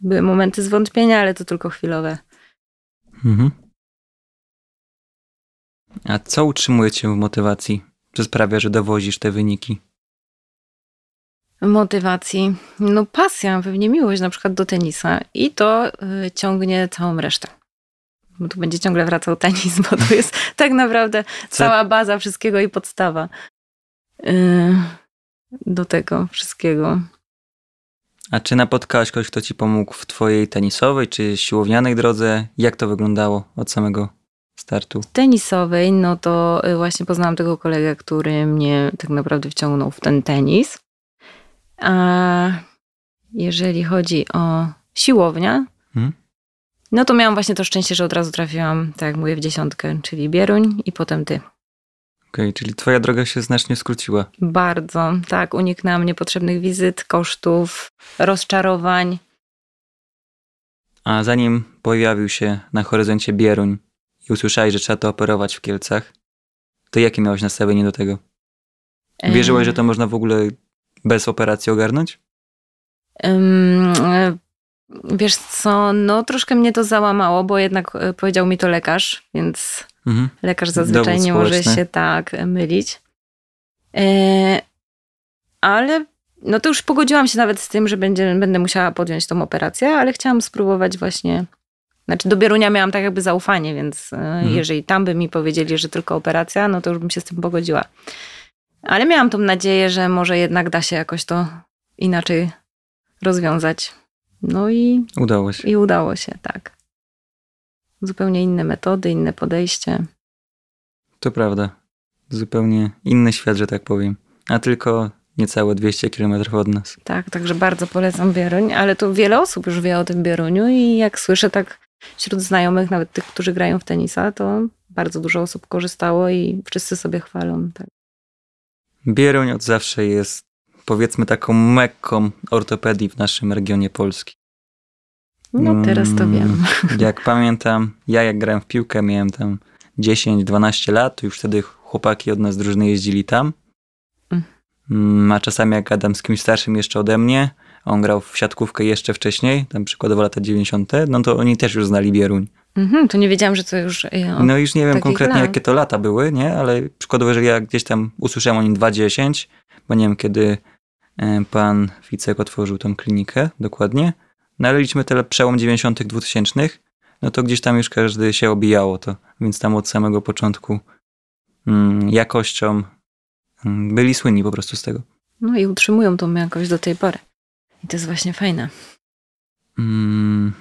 były momenty zwątpienia, ale to tylko chwilowe. Mhm. A co utrzymuje cię w motywacji? Co sprawia, że dowozisz te wyniki? Motywacji, no pasja, pewnie miłość na przykład do tenisa i to y, ciągnie całą resztę. Bo tu będzie ciągle wracał tenis, bo to jest tak naprawdę cała baza wszystkiego i podstawa y, do tego wszystkiego. A czy napotkałaś kogoś, kto ci pomógł w twojej tenisowej czy siłownianej drodze? Jak to wyglądało od samego startu? tenisowej, no to y, właśnie poznałam tego kolegę, który mnie tak naprawdę wciągnął w ten tenis. A jeżeli chodzi o siłownię, Hmm? no to miałam właśnie to szczęście, że od razu trafiłam, tak jak mówię, w dziesiątkę, czyli Bieruń i potem ty. Okej, czyli twoja droga się znacznie skróciła. Bardzo, tak, uniknęłam niepotrzebnych wizyt, kosztów, rozczarowań. A zanim pojawił się na horyzoncie Bieruń i usłyszałeś, że trzeba to operować w Kielcach, to jakie miałeś nastawienie do tego? Wierzyłaś, że to można w ogóle bez operacji ogarnąć? E, Wiesz co, no troszkę mnie to załamało, bo jednak e, powiedział mi to lekarz, więc Mhm. lekarz zazwyczaj Dowód nie może się tak mylić. E, ale no to już pogodziłam się nawet z tym, że będzie, będę musiała podjąć tą operację, ale chciałam spróbować właśnie. Znaczy do Bierunia miałam tak jakby zaufanie, więc e, jeżeli tam by mi powiedzieli, że tylko operacja, no to już bym się z tym pogodziła. Ale miałam tą nadzieję, że może jednak da się jakoś to inaczej rozwiązać. No i, Udało się. i udało się, tak. Zupełnie inne metody, inne podejście. To prawda. Zupełnie inny świat, że tak powiem. A tylko niecałe 200 km od nas. Tak, także bardzo polecam Bieruń, ale to wiele osób już wie o tym Bieruniu i jak słyszę tak wśród znajomych, nawet tych, którzy grają w tenisa, to bardzo dużo osób korzystało i wszyscy sobie chwalą. Tak. Bieruń od zawsze jest, powiedzmy, taką mekką ortopedii w naszym regionie Polski. No teraz to Mm, wiem. Jak pamiętam, ja jak grałem w piłkę, miałem tam 10-12 lat, już wtedy chłopaki od nas drużyny jeździli tam. Mm. Mm, A czasami jak gadam z kimś starszym jeszcze ode mnie, on grał w siatkówkę jeszcze wcześniej, tam przykładowo lata 90., no to oni też już znali Bieruń. Mhm, to nie wiedziałam, że to już... e, No już nie wiem konkretnie lat. jakie to lata były, nie? Ale przykładowo, jeżeli ja gdzieś tam usłyszałem o nim 2.10, bo nie wiem kiedy e, pan Ficek otworzył tą klinikę dokładnie, No ale liczmy tyle przełom 90 2000 no to gdzieś tam już każdy się obijało to, więc tam od samego początku mm, jakością mm, byli słynni po prostu z tego. No i utrzymują tą jakość do tej pory. I to jest właśnie fajne. Mm.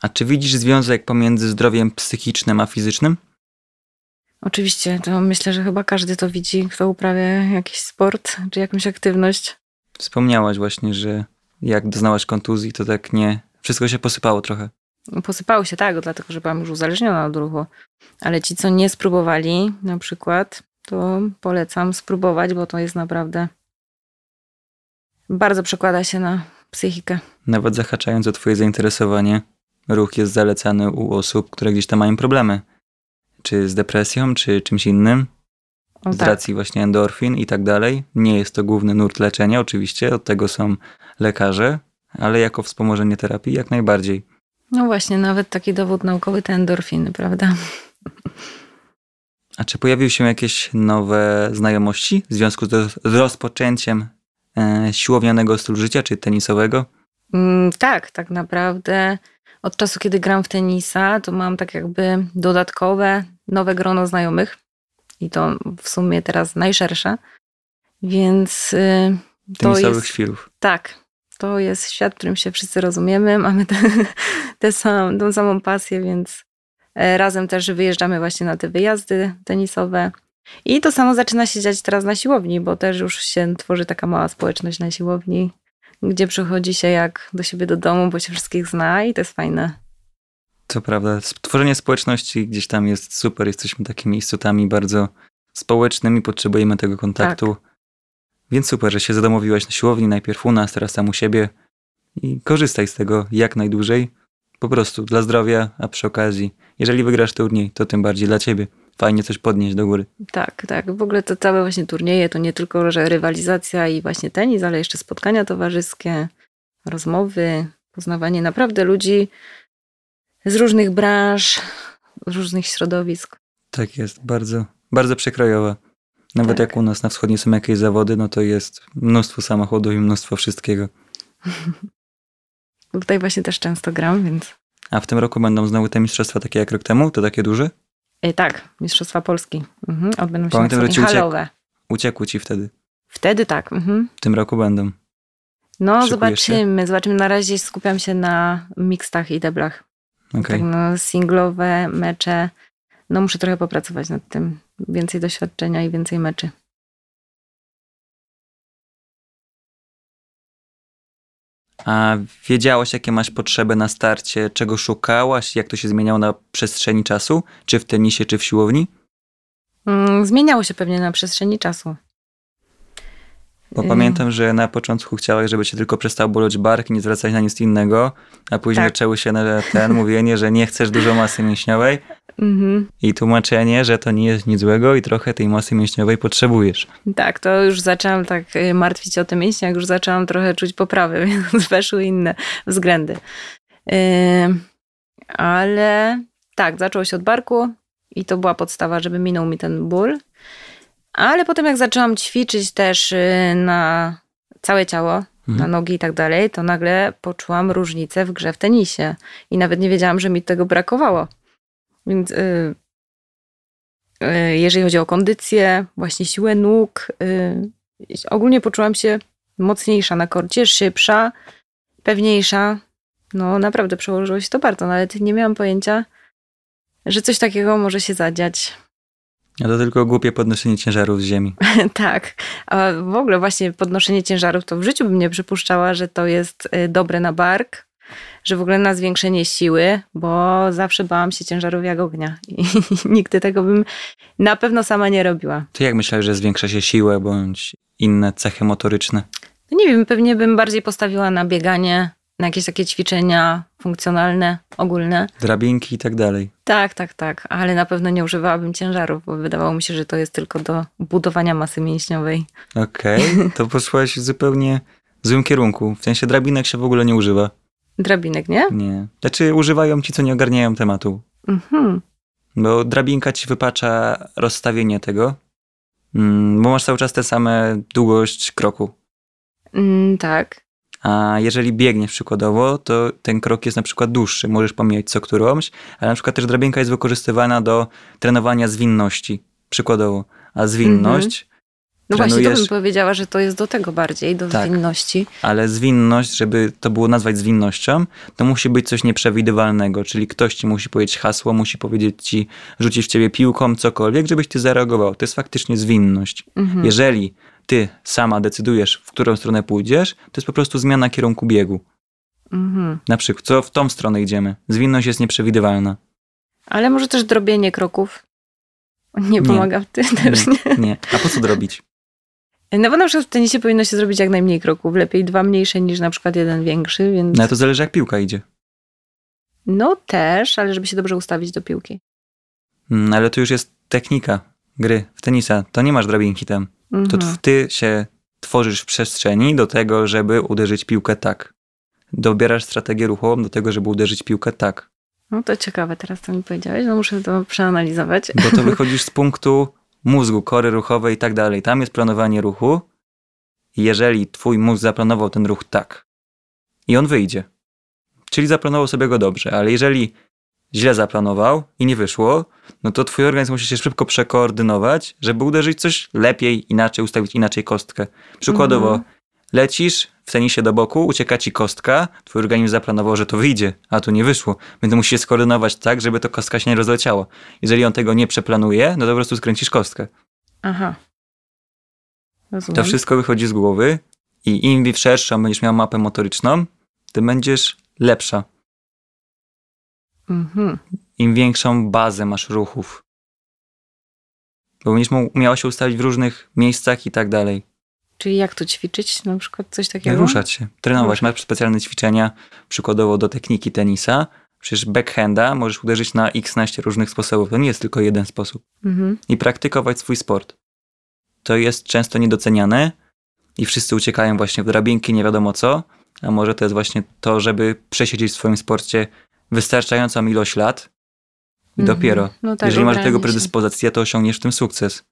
A czy widzisz związek pomiędzy zdrowiem psychicznym a fizycznym? Oczywiście, to myślę, że chyba każdy to widzi, kto uprawia jakiś sport czy jakąś aktywność. Wspomniałaś właśnie, że jak doznałaś kontuzji, to tak nie. Wszystko się posypało trochę. Posypało się tak, dlatego że byłam już uzależniona od ruchu. Ale ci, co nie spróbowali, na przykład, to polecam spróbować, bo to jest naprawdę. Bardzo przekłada się na psychikę. Nawet zahaczając o Twoje zainteresowanie, ruch jest zalecany u osób, które gdzieś tam mają problemy. Czy z depresją, czy czymś innym. O, z tak. racji właśnie endorfin i tak dalej. Nie jest to główny nurt leczenia, oczywiście, od tego są lekarze, ale jako wspomożenie terapii jak najbardziej. No właśnie, nawet taki dowód naukowy to endorfiny, prawda? A czy pojawiły się jakieś nowe znajomości w związku z, rozpoczęciem siłownianego stylu życia, czy tenisowego? Mm, tak, tak naprawdę. Od czasu, kiedy gram w tenisa, to mam tak jakby dodatkowe, nowe grono znajomych. I to w sumie teraz najszersze. Więc y, to Tenisowych jest. świrów. Tak, to jest świat, w którym się wszyscy rozumiemy. Mamy tę te, sam, tą samą pasję, więc e, razem też wyjeżdżamy właśnie na te wyjazdy tenisowe. I to samo zaczyna się dziać teraz na siłowni, bo też już się tworzy taka mała społeczność na siłowni, gdzie przychodzi się jak do siebie do domu, bo się wszystkich zna i to jest fajne. To prawda. Tworzenie społeczności gdzieś tam jest super. Jesteśmy takimi istotami bardzo społecznymi, potrzebujemy tego kontaktu. Więc super, że się zadomowiłaś na siłowni, najpierw u nas, teraz tam u siebie. I korzystaj z tego jak najdłużej. Po prostu dla zdrowia, a przy okazji, jeżeli wygrasz turniej, to tym bardziej dla ciebie. Fajnie coś podnieść do góry. Tak, tak. W ogóle to całe właśnie turnieje to nie tylko, że rywalizacja i właśnie tenis, ale jeszcze spotkania towarzyskie, rozmowy, poznawanie naprawdę ludzi z różnych branż, z różnych środowisk. Tak jest, bardzo, bardzo przekrojowa. Nawet Tak. jak u nas na wschodniej są jakieś zawody, no to jest mnóstwo samochodów i mnóstwo wszystkiego. Tutaj właśnie też często gram, więc A w tym roku będą znowu te mistrzostwa takie jak rok temu? To takie duże? Ej, tak, Mistrzostwa Polski. Mhm, odbędą się Pamiętam, że ci uciekł. halowe. Uciekły ci wtedy. Wtedy tak. Mhm. W tym roku będą. No, Szykujesz się? zobaczymy. Zobaczymy. Na razie skupiam się na mixtach i deblach. Okej. Tak, no, singlowe mecze. No, muszę trochę popracować nad tym. Więcej doświadczenia i więcej meczy. A wiedziałaś, jakie masz potrzeby na starcie? Czego szukałaś? Jak to się zmieniało na przestrzeni czasu? Czy w tenisie, czy w siłowni? Mm, zmieniało się pewnie na przestrzeni czasu. Bo Ym. pamiętam, że na początku chciałaś, żeby cię tylko przestał boleć bark i nie zwracać na nic innego, a później Tak. zaczęły się na ten mówienie, że nie chcesz dużo masy mięśniowej Mhm. i tłumaczenie, że to nie jest nic złego i trochę tej masy mięśniowej potrzebujesz. Tak, to już zaczęłam tak y, martwić o te mięśnie, jak już zaczęłam trochę czuć poprawę, więc weszły inne względy. Ym, ale tak, zaczęło się od barku i to była podstawa, żeby minął mi ten ból. Ale potem jak zaczęłam ćwiczyć też y, na całe ciało, na Mhm. nogi i tak dalej, to nagle poczułam różnicę w grze w tenisie. I nawet nie wiedziałam, że mi tego brakowało. Więc y, y, jeżeli chodzi o kondycję, właśnie siłę nóg, y, ogólnie poczułam się mocniejsza na korcie, szybsza, pewniejsza. No naprawdę przełożyło się to bardzo, nawet nie miałam pojęcia, że coś takiego może się zadziać. A to tylko głupie podnoszenie ciężarów z ziemi. tak. A w ogóle właśnie podnoszenie ciężarów to w życiu bym nie przypuszczała, że to jest y, dobre na bark, że w ogóle na zwiększenie siły, bo zawsze bałam się ciężarów jak ognia i nigdy tego bym na pewno sama nie robiła. To jak myślałeś, że zwiększa się siłę bądź inne cechy motoryczne? No nie wiem, pewnie bym bardziej postawiła na bieganie, na jakieś takie ćwiczenia funkcjonalne, ogólne. Drabinki i tak dalej. Tak, tak, tak, ale na pewno nie używałabym ciężarów, bo wydawało mi się, że to jest tylko do budowania masy mięśniowej. Okej, to poszłaś w zupełnie złym kierunku. W sensie drabinek się w ogóle nie używa. Drabinek, nie? Nie. Znaczy używają ci, co nie ogarniają tematu. Mhm. Bo drabinka ci wypacza rozstawienie tego, mm, bo masz cały czas tę samą długość kroku. Mm, tak. A jeżeli biegniesz przykładowo, to ten krok jest na przykład dłuższy. Możesz pomijać co którąś, ale na przykład też drabinka jest wykorzystywana do trenowania zwinności. Przykładowo. A zwinność, No właśnie, to Trenujesz- bym powiedziała, że to jest do tego bardziej, do Tak. zwinności. ale zwinność, żeby to było nazwać zwinnością, to musi być coś nieprzewidywalnego, czyli ktoś ci musi powiedzieć hasło, musi powiedzieć ci, rzucić w ciebie piłką, cokolwiek, żebyś ty zareagował. To jest faktycznie zwinność. Mhm. Jeżeli ty sama decydujesz, w którą stronę pójdziesz, to jest po prostu zmiana kierunku biegu. Mhm. Na przykład, co w tą stronę idziemy. Zwinność jest nieprzewidywalna. Ale może też drobienie kroków. Nie pomaga w tym też, nie? Nie. A po co drobić? No bo na przykład w tenisie powinno się zrobić jak najmniej kroków. Lepiej dwa mniejsze niż na przykład jeden większy, więc... No to zależy jak piłka idzie. No też, ale żeby się dobrze ustawić do piłki. Mm, Ale to już jest technika gry w tenisa. To nie masz drabinki tam. To Mhm. tw- ty się tworzysz w przestrzeni do tego, żeby uderzyć piłkę tak. Dobierasz strategię ruchową do tego, żeby uderzyć piłkę tak. No to ciekawe teraz, co mi powiedziałeś. No muszę to przeanalizować. Bo to wychodzisz z punktu mózgu, kory ruchowej i tak dalej. Tam jest planowanie ruchu. Jeżeli twój mózg zaplanował ten ruch tak i on wyjdzie, czyli zaplanował sobie go dobrze, ale jeżeli źle zaplanował i nie wyszło, no to twój organizm musi się szybko przekoordynować, żeby uderzyć coś lepiej, inaczej, ustawić inaczej kostkę. Przykładowo, Mhm. Lecisz w tenisie do boku, ucieka ci kostka, twój organizm zaplanował, że to wyjdzie, a tu nie wyszło. Więc musisz się skoordynować tak, żeby to kostka się nie rozleciała. Jeżeli on tego nie przeplanuje, no to po prostu skręcisz kostkę. Aha. Rozumiem. To wszystko wychodzi z głowy i im szerszą będziesz miał mapę motoryczną, tym będziesz lepsza. Mhm. Im większą bazę masz ruchów. Bo będziesz umiała się ustawić w różnych miejscach i tak dalej. Czyli jak to ćwiczyć? Na przykład coś takiego? Ruszać się, trenować. Masz specjalne ćwiczenia, przykładowo do techniki tenisa. Przecież backhanda możesz uderzyć na x naście różnych sposobów. To nie jest tylko jeden sposób. Mhm. I praktykować swój sport. To jest często niedoceniane i wszyscy uciekają właśnie w drabinki, nie wiadomo co. A może to jest właśnie to, żeby przesiedzieć w swoim sporcie wystarczającą ilość lat i Mhm. dopiero. No tak, Jeżeli masz do tego predyspozycję, to osiągniesz w tym sukces.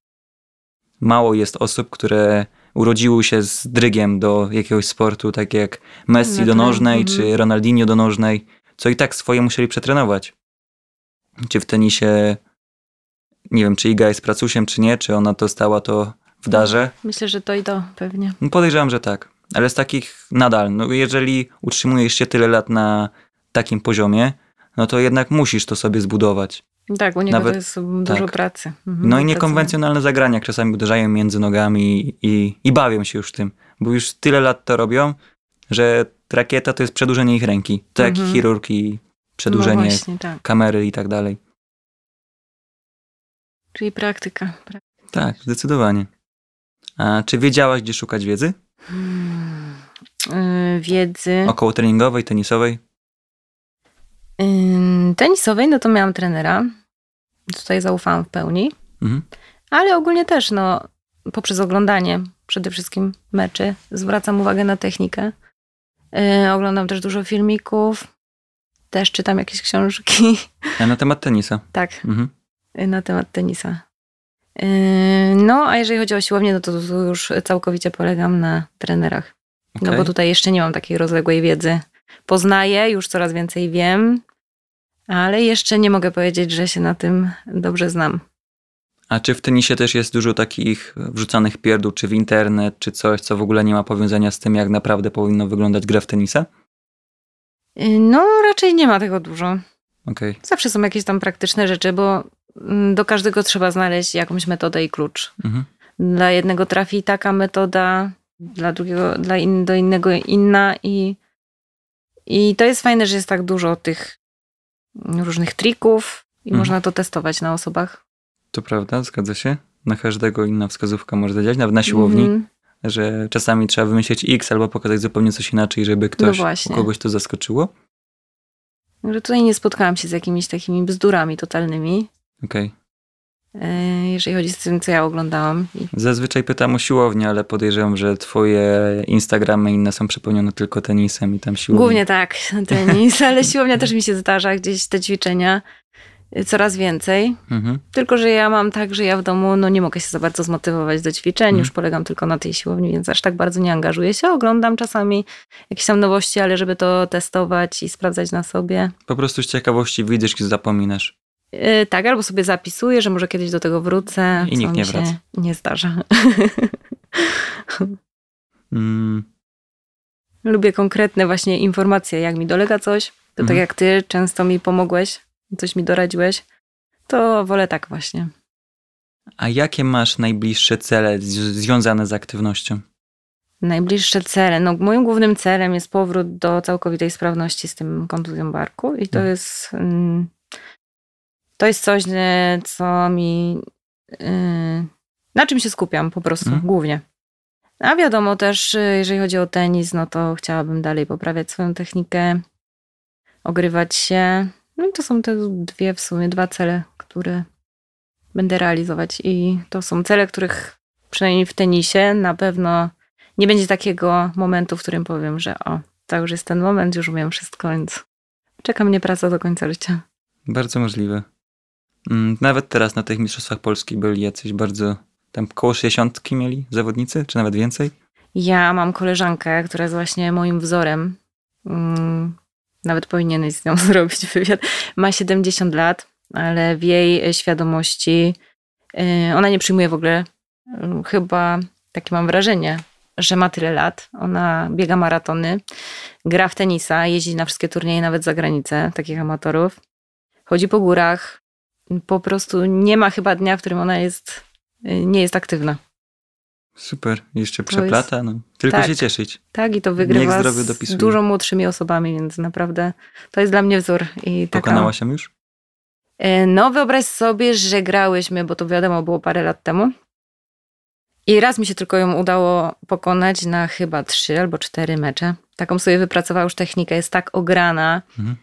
Mało jest osób, które urodziły się z drygiem do jakiegoś sportu, tak jak Messi do nożnej, mhm. czy Ronaldinho do nożnej, co i tak swoje musieli przetrenować. Czy w tenisie, nie wiem, czy Iga jest pracusiem, czy nie, czy ona dostała to w darze. Myślę, że to i to pewnie. No podejrzewam, że tak. Ale z takich nadal, no jeżeli utrzymujesz się tyle lat na takim poziomie, no to jednak musisz to sobie zbudować. Tak, u niego Nawet- to jest dużo tak. pracy. Mhm, No i niekonwencjonalne zagrania, jak czasami uderzają między nogami i, i bawią się już tym, bo już tyle lat to robią, że rakieta to jest przedłużenie ich ręki. Tak jak Mhm. chirurg i No przedłużenie właśnie, tak. kamery i tak dalej. Czyli praktyka. Pra- Tak, zdecydowanie. A czy wiedziałaś, gdzie szukać wiedzy? Hmm. Yy, Wiedzy. Około treningowej, tenisowej? Tenisowej, no to miałam trenera. Tutaj zaufałam w pełni. Mhm. Ale ogólnie też, no, poprzez oglądanie przede wszystkim meczy, zwracam uwagę na technikę. Yy, oglądam też dużo filmików, też czytam jakieś książki, A na temat tenisa. tak, Mhm. yy, na temat tenisa. Yy, no, a jeżeli chodzi o siłownię, no to tu już całkowicie polegam na trenerach. No Okej. bo tutaj jeszcze nie mam takiej rozległej wiedzy. Poznaję, już coraz więcej wiem, ale jeszcze nie mogę powiedzieć, że się na tym dobrze znam. A czy w tenisie też jest dużo takich wrzucanych pierdół, czy w internet, czy coś, co w ogóle nie ma powiązania z tym, jak naprawdę powinno wyglądać gra w tenisa? Yy, No, raczej nie ma tego dużo. Okej. Zawsze są jakieś tam praktyczne rzeczy, bo mm, do każdego trzeba znaleźć jakąś metodę i klucz. Mhm. Dla jednego trafi taka metoda, dla drugiego, dla in, do innego inna i, i to jest fajne, że jest tak dużo tych różnych trików i Mhm. można to testować na osobach. To prawda, zgadza się. Na każdego inna wskazówka może zadziałać, nawet na siłowni, Mhm. że czasami trzeba wymyślić X albo pokazać zupełnie coś inaczej, żeby No ktoś, właśnie. kogoś to zaskoczyło. Że tutaj nie spotkałam się z jakimiś takimi bzdurami totalnymi, Okej. e, jeżeli chodzi z tym, co ja oglądałam. Zazwyczaj pytam o siłownię, ale podejrzewam, że twoje Instagramy inne są przepełnione tylko tenisem i tam siłownią. Głównie tak, tenis, ale siłownia też mi się zdarza, gdzieś te ćwiczenia. coraz więcej. Mhm. Tylko, że ja mam tak, że ja w domu no, nie mogę się za bardzo zmotywować do ćwiczeń, Mhm. już polegam tylko na tej siłowni, więc aż tak bardzo nie angażuję się. Oglądam czasami jakieś tam nowości, ale żeby to testować i sprawdzać na sobie. Po prostu z ciekawości wyjdziesz i zapominasz. Yy, tak, albo sobie zapisuję, że może kiedyś do tego wrócę. I nikt nie wraca. nie zdarza. Mm, Lubię konkretne właśnie informacje, jak mi dolega coś. To tak Mhm. jak ty często mi pomogłeś, coś mi doradziłeś, to wolę tak właśnie. a jakie masz najbliższe cele związane z aktywnością? Najbliższe cele. No, moim głównym celem jest powrót do całkowitej sprawności z tym kontuzją barku i to Mhm. jest mm, to jest coś, co mi y, na czym się skupiam po prostu, Mhm. głównie. A wiadomo też, y, jeżeli chodzi o tenis, no to chciałabym dalej poprawiać swoją technikę, ogrywać się. No i to są te dwie w sumie, dwa cele, które będę realizować i to są cele, których przynajmniej w tenisie na pewno nie będzie takiego momentu, w którym powiem, że o, to już jest ten moment, już umiem wszystko, więc czeka mnie praca do końca życia. Bardzo możliwe. Mm, Nawet teraz na tych Mistrzostwach Polski byli jacyś bardzo. Tam koło 60 mieli zawodnicy, czy nawet więcej? Ja mam koleżankę, która jest właśnie moim wzorem. Mm, Nawet powinieneś z nią zrobić wywiad. Ma 70 lat, ale w jej świadomości y, ona nie przyjmuje w ogóle, y, chyba takie mam wrażenie, że ma tyle lat. Ona biega maratony, gra w tenisa, jeździ na wszystkie turnieje, nawet za granicę, takich amatorów. Chodzi po górach. Po prostu nie ma chyba dnia, w którym ona jest, y, nie jest aktywna. Super, jeszcze przeplata, no. Tylko tak. się cieszyć. Tak, i to wygrywa z dużo młodszymi osobami, więc naprawdę to jest dla mnie wzór. I taka... Pokonała się już? E, No, wyobraź sobie, że grałyśmy, bo to wiadomo, było parę lat temu. I raz mi się tylko ją udało pokonać na chyba trzy albo cztery mecze. Taką sobie wypracowała już technikę, jest tak ograna, Mhm.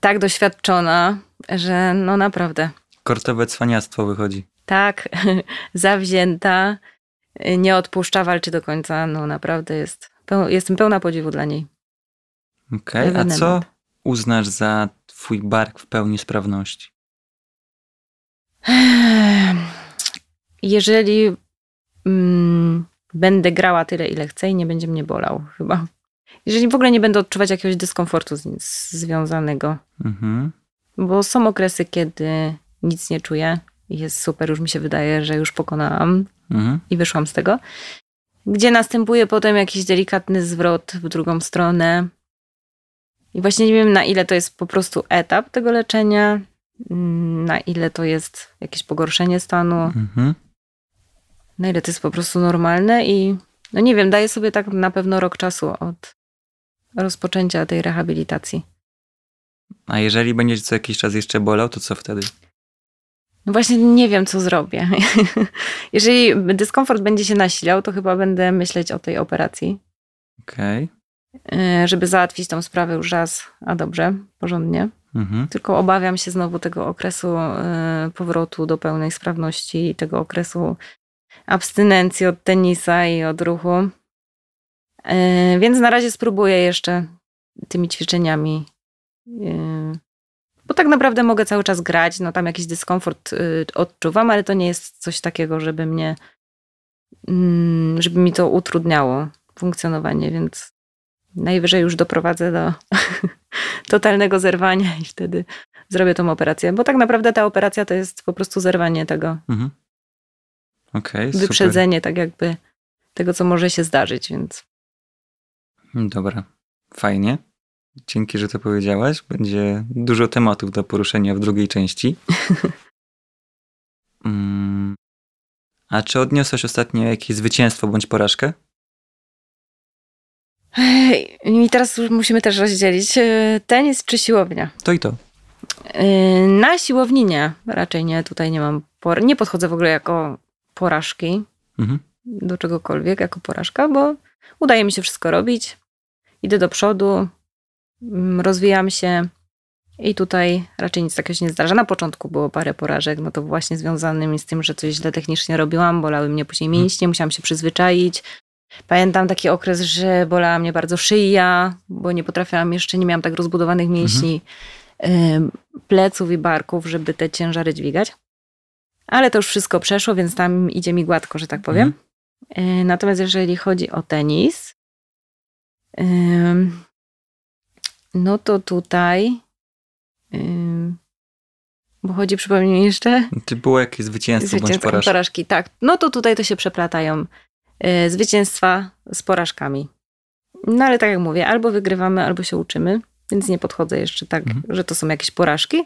tak doświadczona, że no naprawdę Kortowe cwaniactwo wychodzi. tak zawzięta, nie odpuszcza, walczy do końca. No naprawdę jest, peł- jestem pełna podziwu dla niej. Okej, a Ewenement. co uznasz za twój bark w pełni sprawności? Jeżeli mm, będę grała tyle, ile chcę i nie będzie mnie bolał, chyba. Jeżeli w ogóle nie będę odczuwać jakiegoś dyskomfortu z, z, związanego, Mhm. bo są okresy, kiedy nic nie czuję jest super, już mi się wydaje, że już pokonałam Mhm. i wyszłam z tego, gdzie następuje potem jakiś delikatny zwrot w drugą stronę. I właśnie nie wiem, na ile to jest po prostu etap tego leczenia, mm, na ile to jest jakieś pogorszenie stanu. Mhm. na ile to jest po prostu normalne i no nie wiem, daję sobie tak na pewno rok czasu od rozpoczęcia tej rehabilitacji. A jeżeli będzie co jakiś czas jeszcze bolał, to co wtedy? No właśnie nie wiem, co zrobię. Jeżeli dyskomfort będzie się nasilał, to chyba będę myśleć o tej operacji, Okej. yy, żeby załatwić tą sprawę już raz, a dobrze, porządnie. Mhm. Tylko obawiam się znowu tego okresu yy, powrotu do pełnej sprawności i tego okresu abstynencji od tenisa i od ruchu. Yy, Więc na razie spróbuję jeszcze tymi ćwiczeniami. Bo tak naprawdę mogę cały czas grać, no tam jakiś dyskomfort yy, odczuwam, ale to nie jest coś takiego, żeby mnie, mm, żeby mi to utrudniało funkcjonowanie, więc najwyżej już doprowadzę do totalnego zerwania i wtedy zrobię tą operację. Bo tak naprawdę ta operacja to jest po prostu zerwanie tego, Mhm. Super. wyprzedzenie tak jakby tego, co może się zdarzyć, więc Dobra, fajnie. Dzięki, że to powiedziałaś. Będzie dużo tematów do poruszenia w drugiej części. Mm. A czy odniosłeś ostatnio jakieś zwycięstwo bądź porażkę? Ej, I teraz musimy też rozdzielić e, tenis czy siłownia. To i to. E, Na siłowni nie, raczej nie, tutaj nie mam, por- nie podchodzę w ogóle jako porażki Mhm. do czegokolwiek, jako porażka, bo udaje mi się wszystko robić, idę do przodu, rozwijam się i tutaj raczej nic takiego się nie zdarza. Na początku było parę porażek, no to właśnie związanymi z tym, że coś źle technicznie robiłam, bolały mnie później mięśnie, musiałam się przyzwyczaić. Pamiętam taki okres, że bolała mnie bardzo szyja, bo nie potrafiłam jeszcze, nie miałam tak rozbudowanych mięśni pleców i barków, żeby te ciężary dźwigać. Ale to już wszystko przeszło, więc tam idzie mi gładko, że tak powiem. Mhm. Natomiast jeżeli chodzi o tenis, no to tutaj bo chodzi, przypomnij jeszcze. Czy było jakieś zwycięstwo, zwycięstwo bądź porażki? porażki? Tak. No to tutaj to się przeplatają y, zwycięstwa z porażkami. No ale tak jak mówię, albo wygrywamy, albo się uczymy, więc nie podchodzę jeszcze tak, mhm. że to są jakieś porażki,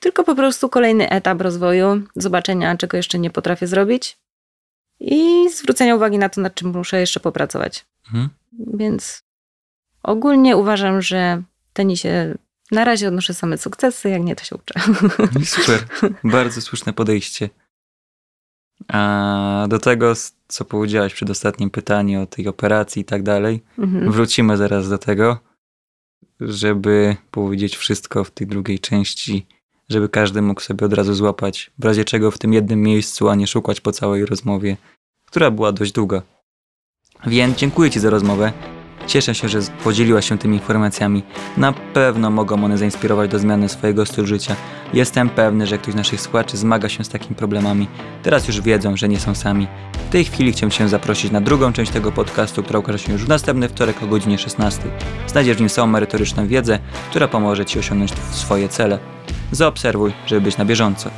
tylko po prostu kolejny etap rozwoju, zobaczenia, czego jeszcze nie potrafię zrobić i zwrócenia uwagi na to, nad czym muszę jeszcze popracować. Mhm. Więc ogólnie uważam, że tenisie na razie odnoszę same sukcesy, jak nie, to się uczę. Super, bardzo słuszne podejście. A do tego, co powiedziałaś przed ostatnim pytaniem o tej operacji i tak dalej, mhm. wrócimy zaraz do tego, żeby powiedzieć wszystko w tej drugiej części, żeby każdy mógł sobie od razu złapać, w razie czego w tym jednym miejscu, a nie szukać po całej rozmowie, która była dość długa. Więc dziękuję Ci za rozmowę. Cieszę się, że podzieliła się tymi informacjami. Na pewno mogą one zainspirować do zmiany swojego stylu życia. Jestem pewny, że ktoś z naszych słuchaczy zmaga się z takimi problemami. Teraz już wiedzą, że nie są sami. W tej chwili chciałbym Cię zaprosić na drugą część tego podcastu, która ukaże się już w następny wtorek o godzinie 16. Znajdziesz w nim całą merytoryczną wiedzę, która pomoże Ci osiągnąć swoje cele. Zaobserwuj, żeby być na bieżąco.